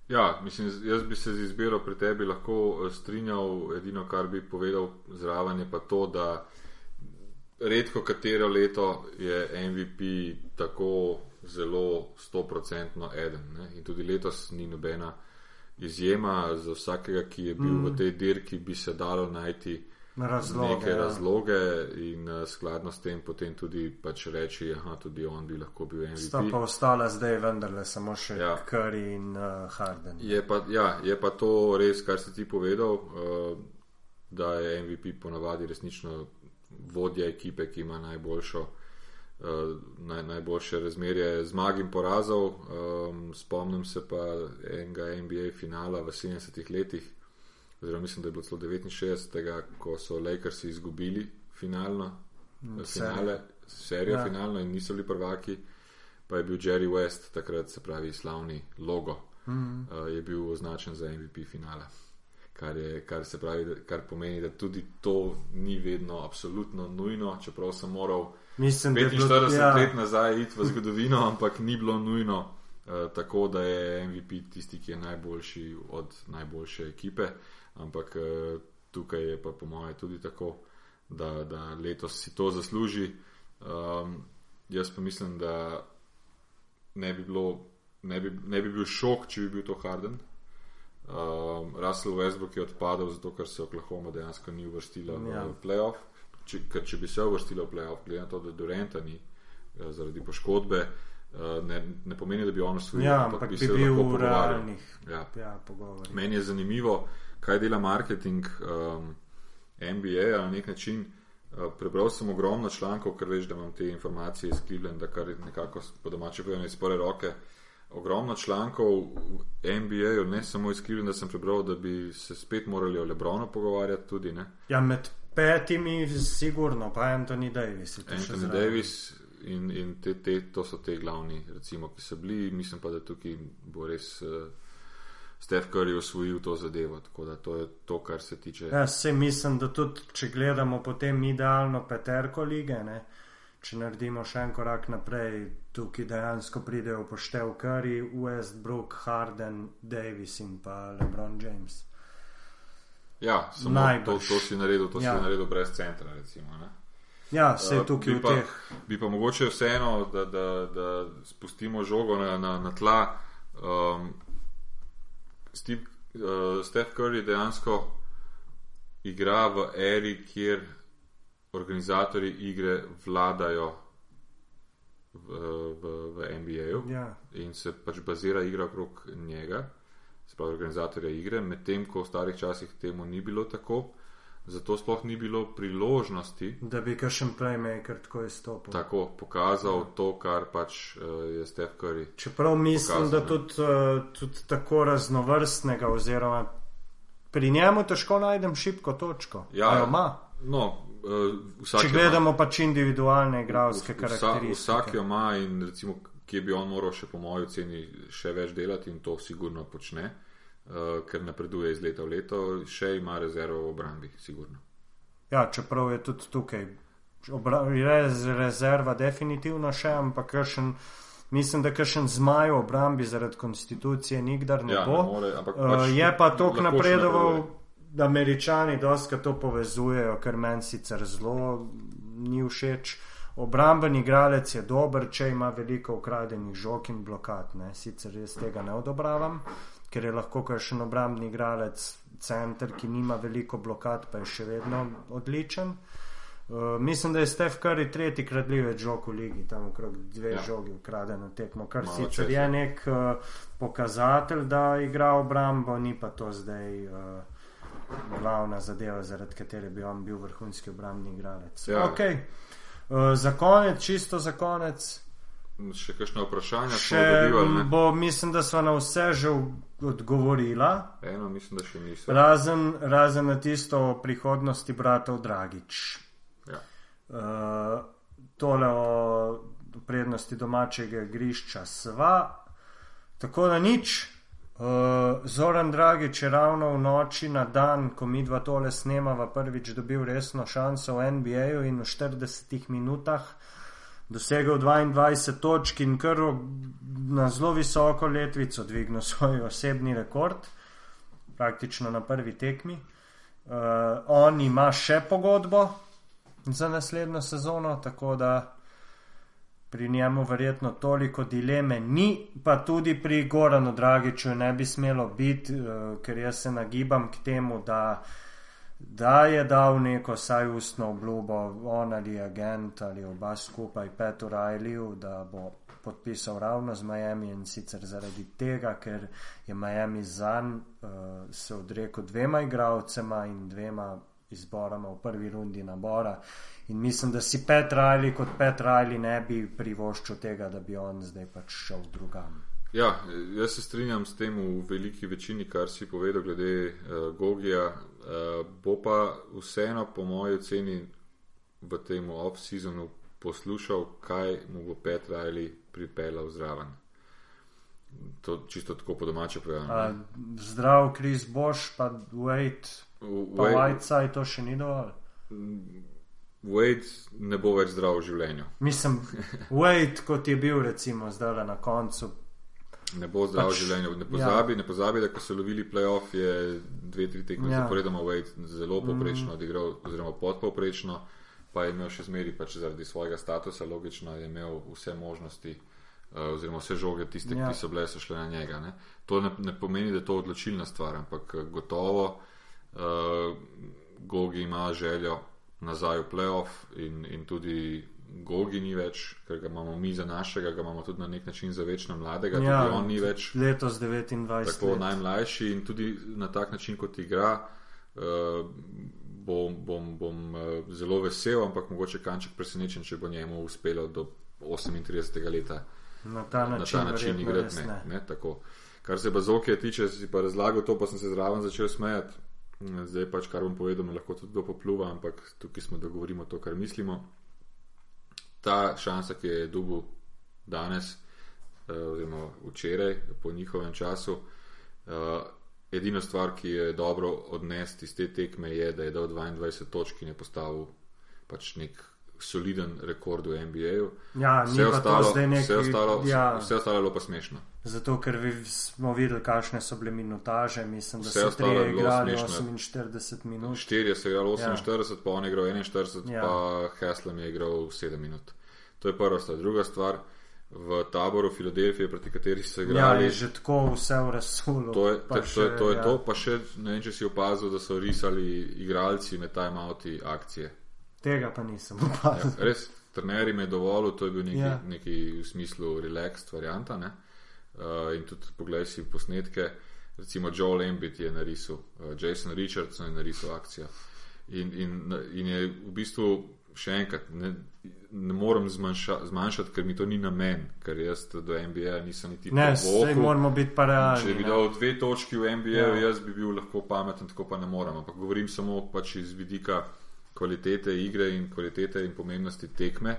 Ja, mislim, jaz bi se z izbiro pri tebi lahko eh, strinjal, edino kar bi povedal zraven je pa to, da redko katero leto je MVP tako zelo stoprocentno eden ne? in tudi letos ni nobena izjema za vsakega, ki je bil mm. v tej dirki, bi se dalo najti razloge, neke ja. razloge in uh, skladno s tem potem tudi pač reči, da tudi on bi lahko bil MVP. Sta pa ostala zdaj vendarle samo še ja. Curry in uh, Harden. Je pa, ja, je pa to res, kar si ti povedal, uh, da je MVP ponavadi resnično vodja ekipe, ki ima najboljšo. Eh, naj, najboljše razmerje zmag in porazov. Um, spomnim se pa enega NBA finala v 70-ih letih, oziroma mislim, da je bilo celo 69, ko so Lakersi izgubili finalno, mm, finale, serijo ja. finalno in niso bili prvaki, pa je bil Jerry West, takrat se pravi slavni logo, mm -hmm. uh, je bil označen za MVP finala. Kar, je, kar, pravi, kar pomeni, da tudi to ni vedno absolutno nujno, čeprav sem moral Mislim, 45 bilo, ja. let nazaj iti v zgodovino, ampak ni bilo nujno uh, tako, da je MVP tisti, ki je najboljši od najboljše ekipe. Ampak uh, tukaj je pa po mojem tudi tako, da, da letos si to zasluži. Um, jaz pa mislim, da ne bi, bilo, ne, bi, ne bi bil šok, če bi bil to Harden. Um, Russell Westbrook je odpadel, zato ker se Oklahoma dejansko ni uvrstila ja. v playoff če, če bi se uvrstila v playoff, glede na to, da Durenta ni uh, zaradi poškodbe, uh, ne, ne pomeni, da bi on usvojil. Ja, ampak bi, bi se v realnih ja. ja, pogovorih. Meni je zanimivo, kaj dela marketing um, NBA na nek način. Uh, prebral sem ogromno člankov, ker veš, da imam te informacije iz Clevelanda, kar nekako po domače povedano iz pore roke. Ogromno člankov v NBA, ne samo iz Clevelanda, sem prebral, da bi se spet morali o Lebronu pogovarjati tudi. Ne? Ja, med petimi, sigurno, pa Anthony Davis. Anthony Davis in, in te, te, to so te glavni, recimo, ki so bili. Mislim pa, da tukaj bo res uh, Steph Curry osvojil to zadevo. Tako da to je to, kar se tiče. Ja, se mislim, da tudi, če gledamo potem idealno peterko lige, ne, če naredimo še en korak naprej, tukaj dejansko pridejo poštev Curry, Westbrook, Harden, Davis in pa LeBron James. Ja, samo to, to si naredil, to ja. si naredil brez centra. Recimo, ja, vse je tukaj uh, v teh. Bi pa mogoče vseeno, da, da, da spustimo žogo na, na, na tla. Um, Steve, uh, Steph Curry dejansko igra v eri, kjer organizatori igre vladajo v, v, v NBA-ju Ja. in se pač bazira igra okrog njega, spravi organizatorja igre, medtem ko v starih časih temu ni bilo tako. Zato sploh ni bilo priložnosti Da bi kakšen playmaker tako izstopil. tako pokazal to, kar pač uh, je Steph Curry. Čeprav mislim, Pokazal, da tudi, uh, tudi tako raznovrstnega, oziroma pri njemu težko najdem šibko točko. Ja. Jo ima. No, uh, Če gledamo pač individualne igralske Vsa, karakteristike. vsak jo ima in recimo, kje bi on moral še po moji oceni še več delati in to sigurno počne, uh, ker napreduje iz leta v leto, še ima rezervo v obrambi, sigurno. Ja, čeprav je tudi tukaj obra- rez, rezerva definitivno še, ampak kakšen, mislim, da kakšen zmaj v obrambi zaradi konstitucije nikdar ne Ja, bo. ne more, ampak Uh, pač je pa tok napredoval, da američani doska to povezujejo, kar meni sicer zelo ni všeč. Obramben igralec je dober, če ima veliko ukradenih žog in blokad. Ne. Sicer jaz tega ne odobravam, ker je lahko kakšen obrambni igralec center, ki nima veliko blokad, pa je še vedno odličen. Uh, mislim, da je Steph Curry tretji kradljivec žog v ligi, tam okrog dve Ja. žogi ukradeno tekmo, kar Malo sicer čez, je ja. nek uh, pokazatelj, da igra obrambo, ni pa to zdaj uh, glavna zadeva, zaradi katere bi on bil vrhunski obrambni igralec. Ja. Okay. Uh, za konec, čisto za konec, Še kakšno vprašanje smo še dobivali? bo, mislim, da sva na vse že odgovorila. Eno mislim, da še niso. Razen, razen na tisto o prihodnosti bratov Dragič. Ja. Uh, tole o prednosti domačega igrišča sva. Tako da nič. Uh, Zoran Dragič je ravno v noči na dan, ko mi dva tole snemava, prvič dobil resno šanso v NBA-ju in v 40 minutah dosegel 22 točk in kar na zelo visoko letvico dvignil svoj osebni rekord, praktično na prvi tekmi. Uh, on ima še pogodbo za naslednjo sezono, tako da pri njemu verjetno toliko dileme ni, pa tudi pri Goranu Dragiču ne bi smelo biti, uh, ker jaz se nagibam k temu, da, da je dal neko saj ustno obljubo, on ali agent ali oba skupaj Petu Rajliju, da bo podpisal ravno z Miami in sicer zaradi tega, ker je Miami zanj uh, se odrekel dvema igralcema in dvema izborama v prvi rundi nabora. In mislim, da si Pet Rajli kot Pet Rajli ne bi privoščil tega, da bi on zdaj pač šel drugam. Ja, jaz se strinjam s tem v veliki večini, kar si povedal glede uh, Gogija. Uh, bo pa vseeno, po moji oceni, v tem off-seasonu poslušal, kaj mu bo Pet Riley pripeljal zraven. To čisto tako po domače povedano. A, zdrav, Kris Boš, pa Wade, V- pa Wade- Whiteside, to še ni dovolj. Wade ne bo več zdrav v življenju. Mislim, Wade, kot je bil recimo zdaj na koncu. Ne bo zdrav Pač, v življenju. Ne pozabi, ja. ne pozabi, da ko so lovili playoff, je dve, tri tekme ja. Ja. zaporedoma Wade zelo poprečno odigral, oziroma podpovprečno, pa je imel še zmeri pač zaradi svojega statusa, logično je imel vse možnosti. eh, Oziroma, vse žoge, tiste, ja. Ja. ki so bile, so šle na njega. Ne? To ne, ne pomeni, da je to odločilna stvar, ampak eh, gotovo uh, Gogi ima željo nazaj v playoff in, in tudi Gogi ni več, ker ga imamo mi za našega, ga imamo tudi na nek način za večno mladega, ja, tudi on ni več Letos 29. tako let. najmlajši in tudi na tak način, kot igra, uh, bom, bom, bom uh, zelo vesel, ampak mogoče kanček presenečen, če bo njemu uspelo do 38. leta Na ta na način, ta način igrati. Ne, ne. ne, tako. Kar se bazokija tiče, si pa razlagal to, pa sem se zraven začel smejati. Zdaj pač, kar bom povedal, me lahko tudi do popluva, ampak tukaj smo, da govorimo to, kar mislimo. Ta šansa, ki je dubu danes, eh, oziroma včeraj, po njihovem času, eh, edina stvar, ki je dobro odnesti iz te tekme, je, da je dal 22 točk in je postavil pač nek soliden rekord v NBA-ju. Ja, Vse ostalo, neki. vse, ostalo, ja, vse ostalo je bilo pa smešno. zato, ker vi- smo videli, kakšne so bile minutaže. Mislim, da Vse so trije igrali smešno. 48 minut. Štirje so igrali 48, ja. pa on je igral 41, ja. Ja. pa Heslem je igral 7 minut. To je prva stvar. Druga stvar, v taboru Filadelfije, proti kateri so Ja, igrali, je že tako vse v resulu. to je, pa to, to, je, to, je ja. to. Pa še ne vem, če si opazil, da so risali igralci med timeouti akcije. Tega pa nisem opazil. Ja, res, trenerji me dovolil, to je bil neki, Ja. neki v smislu relaxed varianta. Ne? Uh, in tudi poglej si posnetke, recimo Joel Embiid je narisal, uh, Jason Richardson je narisal akcijo. In, in, in je v bistvu še enkrat, ne, ne morem zmanjša, zmanjšati, ker mi to ni namen, ker jaz do NBA nisem niti Ne, vohu. moramo biti pa realni. Če bi dal dve točki v NBA, ja. jaz bi bil lahko pameten, tako pa ne morem. Ampak govorim samo pač iz vidika kvalitete igre in kvalitete in pomembnosti tekme.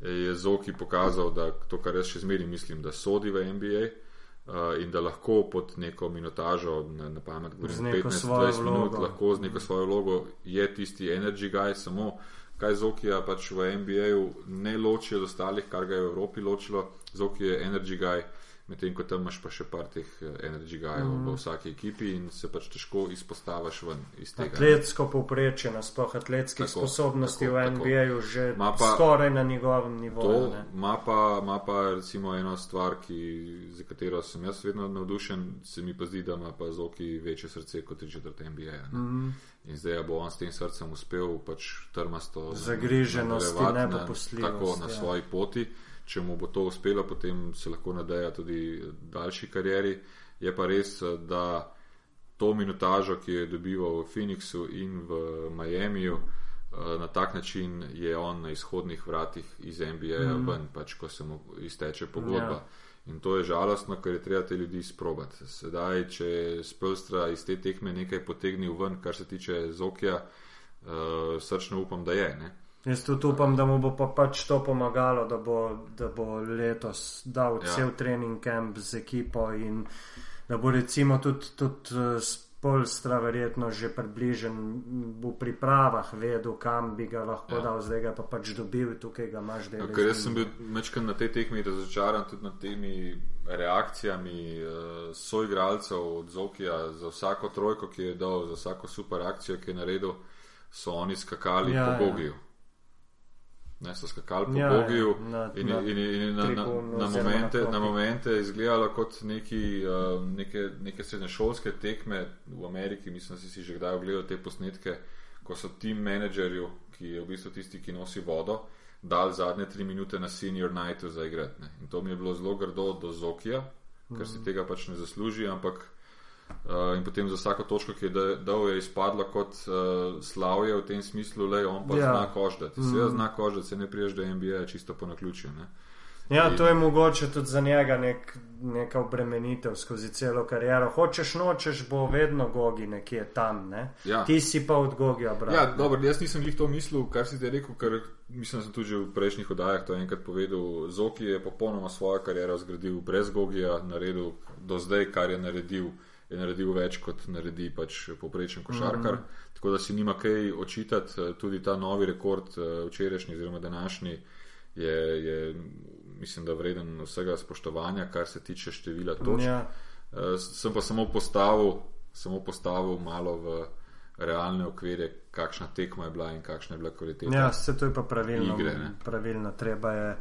Je Zoki pokazal, da to, kar jaz še zmeraj mislim, da sodi v NBA uh, in da lahko pod neko minutažo, na, na pamet, govorim svojo 15-20 minut, vlogo. lahko z neko svojo vlogo je tisti energy guy, samo kaj Zokija pač v NBA-ju ne loči od ostalih, kar ga je v Evropi ločilo. Zoki je energy guy, medtem ko tam imaš pa še par teh eh, energy guyov mm. v vsaki ekipi in se pač težko izpostaviš ven iz tega. Atletsko povprečje, nasploh atletskih Tako, sposobnosti tako, v. NBA-ju že Ma pa- skoraj na njegovem nivoju. To ima pa, ima pa recimo eno stvar, ki, za katero sem jaz vedno navdušen, se mi pa zdi, da ima pa Zoki večje srce kot tri četrt NBA. Mm Mhm. In zdaj bo on s tem srcem uspel pač trmasto Zagriženost in nadaljevati na- nepopustljivost, Tako na ja. svoji poti. Če mu bo to uspelo, potem se lahko nadeja tudi daljši karieri. Je pa res, da to minutažo, ki jo je dobival v Phoenixu in v Miamiju, eh, na tak način je on na izhodnih vratih iz NBA-ja mm. ven, pač ko se mu izteče pogodba. Ja. Ja. In to je žalostno, ker je treba te ljudi sprobati. Sedaj, če Spelstra iz te tekme nekaj potegnil ven, kar se tiče Zokija, uh, srčno upam, da je. Ne? Jaz tudi upam, da mu bo pa pač to pomagalo, da bo, da bo letos dal ja. Ja. cel trening camp z ekipo in da bo recimo tudi, tudi eh, Spolstra verjetno že približen v pripravah vedel, kam bi ga lahko ja. Ja. dal, zdaj ga pa pač dobil, tukaj ga imaš Ja, delati. ker jaz sem bil večkrat na tej tekmi razočaran tudi nad temi reakcijami uh, soigralcev od Zokija za vsako trojko, ki je dal, za vsako super akcijo, ki je naredil, so oni skakali Ja, ja, po ja. Bogiju. Ne, so skakali po Ja, ja, ja, Bogiju na- in, na in, in, in na, na, na, momente, na momente je izgledalo kot neki, uh, neke, neke srednješolske tekme v Ameriki. Mislim, da si si že kdaj ogledal te posnetke, ko so tim menedžerju, ki je v bistvu tisti, ki nosi vodo, dal zadnje tri minute na senior nightu za igrati. In to mi je bilo zelo grdo do Zokija, ker Mhm. si tega pač ne zasluži, ampak Uh, in potem za vsako točko, ki je da- dal, je izpadlo kot uh, slavje v tem smislu, da on pa Ja. zna koždati. Mm. Seveda zna koždati, se ne priješ do NBA čisto po naključju. Ne? Ja, In- to je mogoče tudi za njega nek, neka obremenitev skozi celo kariero. Hočeš, nočeš, bo vedno gogi nekje tam. Ne? Ja. Ti si pa od gogija, brat. Ja, dobro, jaz nisem jih to mislil, kar si ti rekel, ker mislim, da sem tudi v prejšnjih oddajah to enkrat povedal. Zoki je popolnoma svojo kariero zgradil brez Gogija, naredil do zdaj, kar je naredil, je naredil več kot naredi pač poprečen košarkar. Mm -hmm. Tako da si nima kaj očitati, tudi ta novi rekord, eh, včerajšnji oziroma današnji, je, je mislim, da vreden vsega spoštovanja, kar se tiče števila točk. Ja. Uh, sem pa samo postavil, samo postavil malo v realne okvirje, kakšna tekma je bila in kakšna je bila kvaliteta. Ja, se to je pa pravilno. Igre, ne. pravilno. Treba je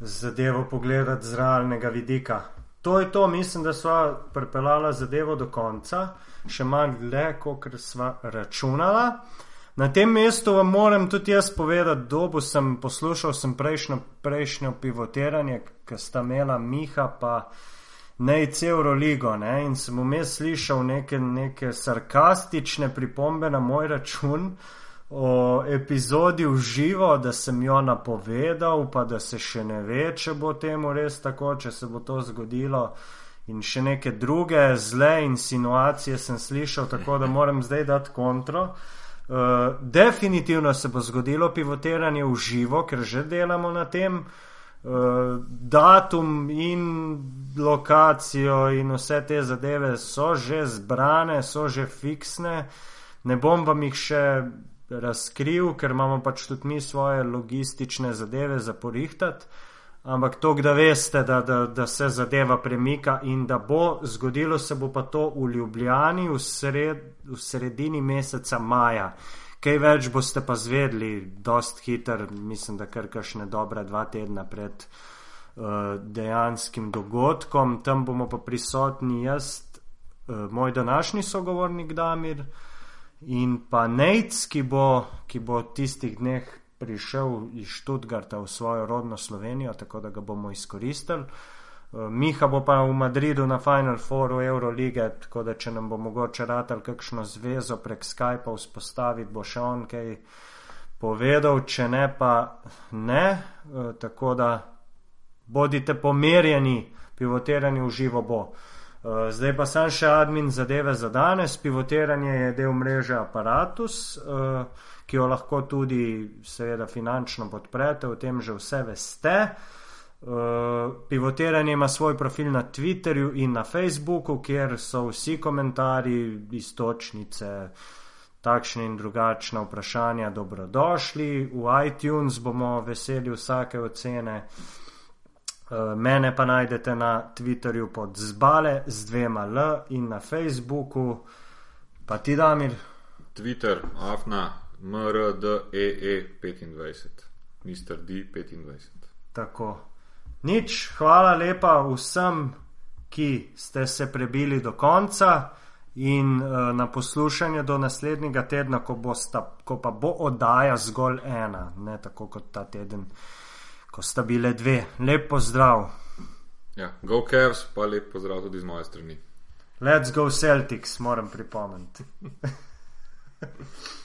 zadevo pogledati z realnega vidika. To je to, mislim, da sva pripeljala zadevo do konca, še malo dlje, kot sva računala. Na tem mestu vam moram tudi jaz povedati, dobo sem poslušal sem prejšnjo, prejšnjo pivotiranje, ki sta imela Miha pa Nejc Euroligo ne? in sem vmes slišal neke, neke sarkastične pripombe na moj račun o epizodi v živo, da sem jo napovedal, pa da se še ne ve, če bo temu res tako, če se bo to zgodilo. In še neke druge zle insinuacije sem slišal, tako da moram zdaj dati kontro. Uh, definitivno se bo zgodilo pivotiranje v živo, ker že delamo na tem. Uh, datum in lokacijo in vse te zadeve so že zbrane, so že fiksne. Ne bom vam jih še razkril, ker imamo pač tudi mi svoje logistične zadeve za porihtati. Ampak to, da veste, da, da, da se zadeva premika in da bo zgodilo, se bo pa to v Ljubljani v, sred, v sredini meseca maja. Kaj več boste pa zvedli, dost hiter, mislim, da kar kakšne dobre dva tedna pred uh, dejanskim dogodkom. Tam bomo pa prisotni jaz, uh, moj današnji sogovornik Damir in pa Nec, ki bo, ki bo tistih dneh prišel iz Študgarta v svojo rodno Slovenijo, tako da ga bomo izkoristili. Eh, Miha bo pa v Madridu na Final Fouru Eurolige, tako da če nam bo mogoče ratal kakšno zvezo prek Skypa vzpostaviti, bo še on kaj povedal, če ne pa ne. Eh, Tako da bodite pomerjeni, pivotiranje v živo bo. Eh, Zdaj pa sem še admin zadeve za danes. Pivotiranje je del mreže Apparatus, eh, ki jo lahko tudi seveda finančno podprete, o tem že vse veste. Eh, Pivotiranje ima svoj profil na Twitterju in na Facebooku, kjer so vsi komentarji, istočnice, takšne in drugačne vprašanja dobrodošli. V iTunes bomo veseli vsake ocene. Eh, Mene pa najdete na Twitterju pod zbale z dvema L in na Facebooku. Pa ti, Damir, Twitter, afna, mrdeE25, Mr. D25. tako. Nič, hvala lepa vsem, ki ste se prebili do konca in uh, na poslušanje do naslednjega tedna, ko, bosta, ko pa bo oddaja zgolj ena, ne tako kot ta teden, ko sta bile dve. Lep pozdrav. Ja, go Cavs, pa lep pozdrav tudi z moje strani. Let's go Celtics, moram pripomniti.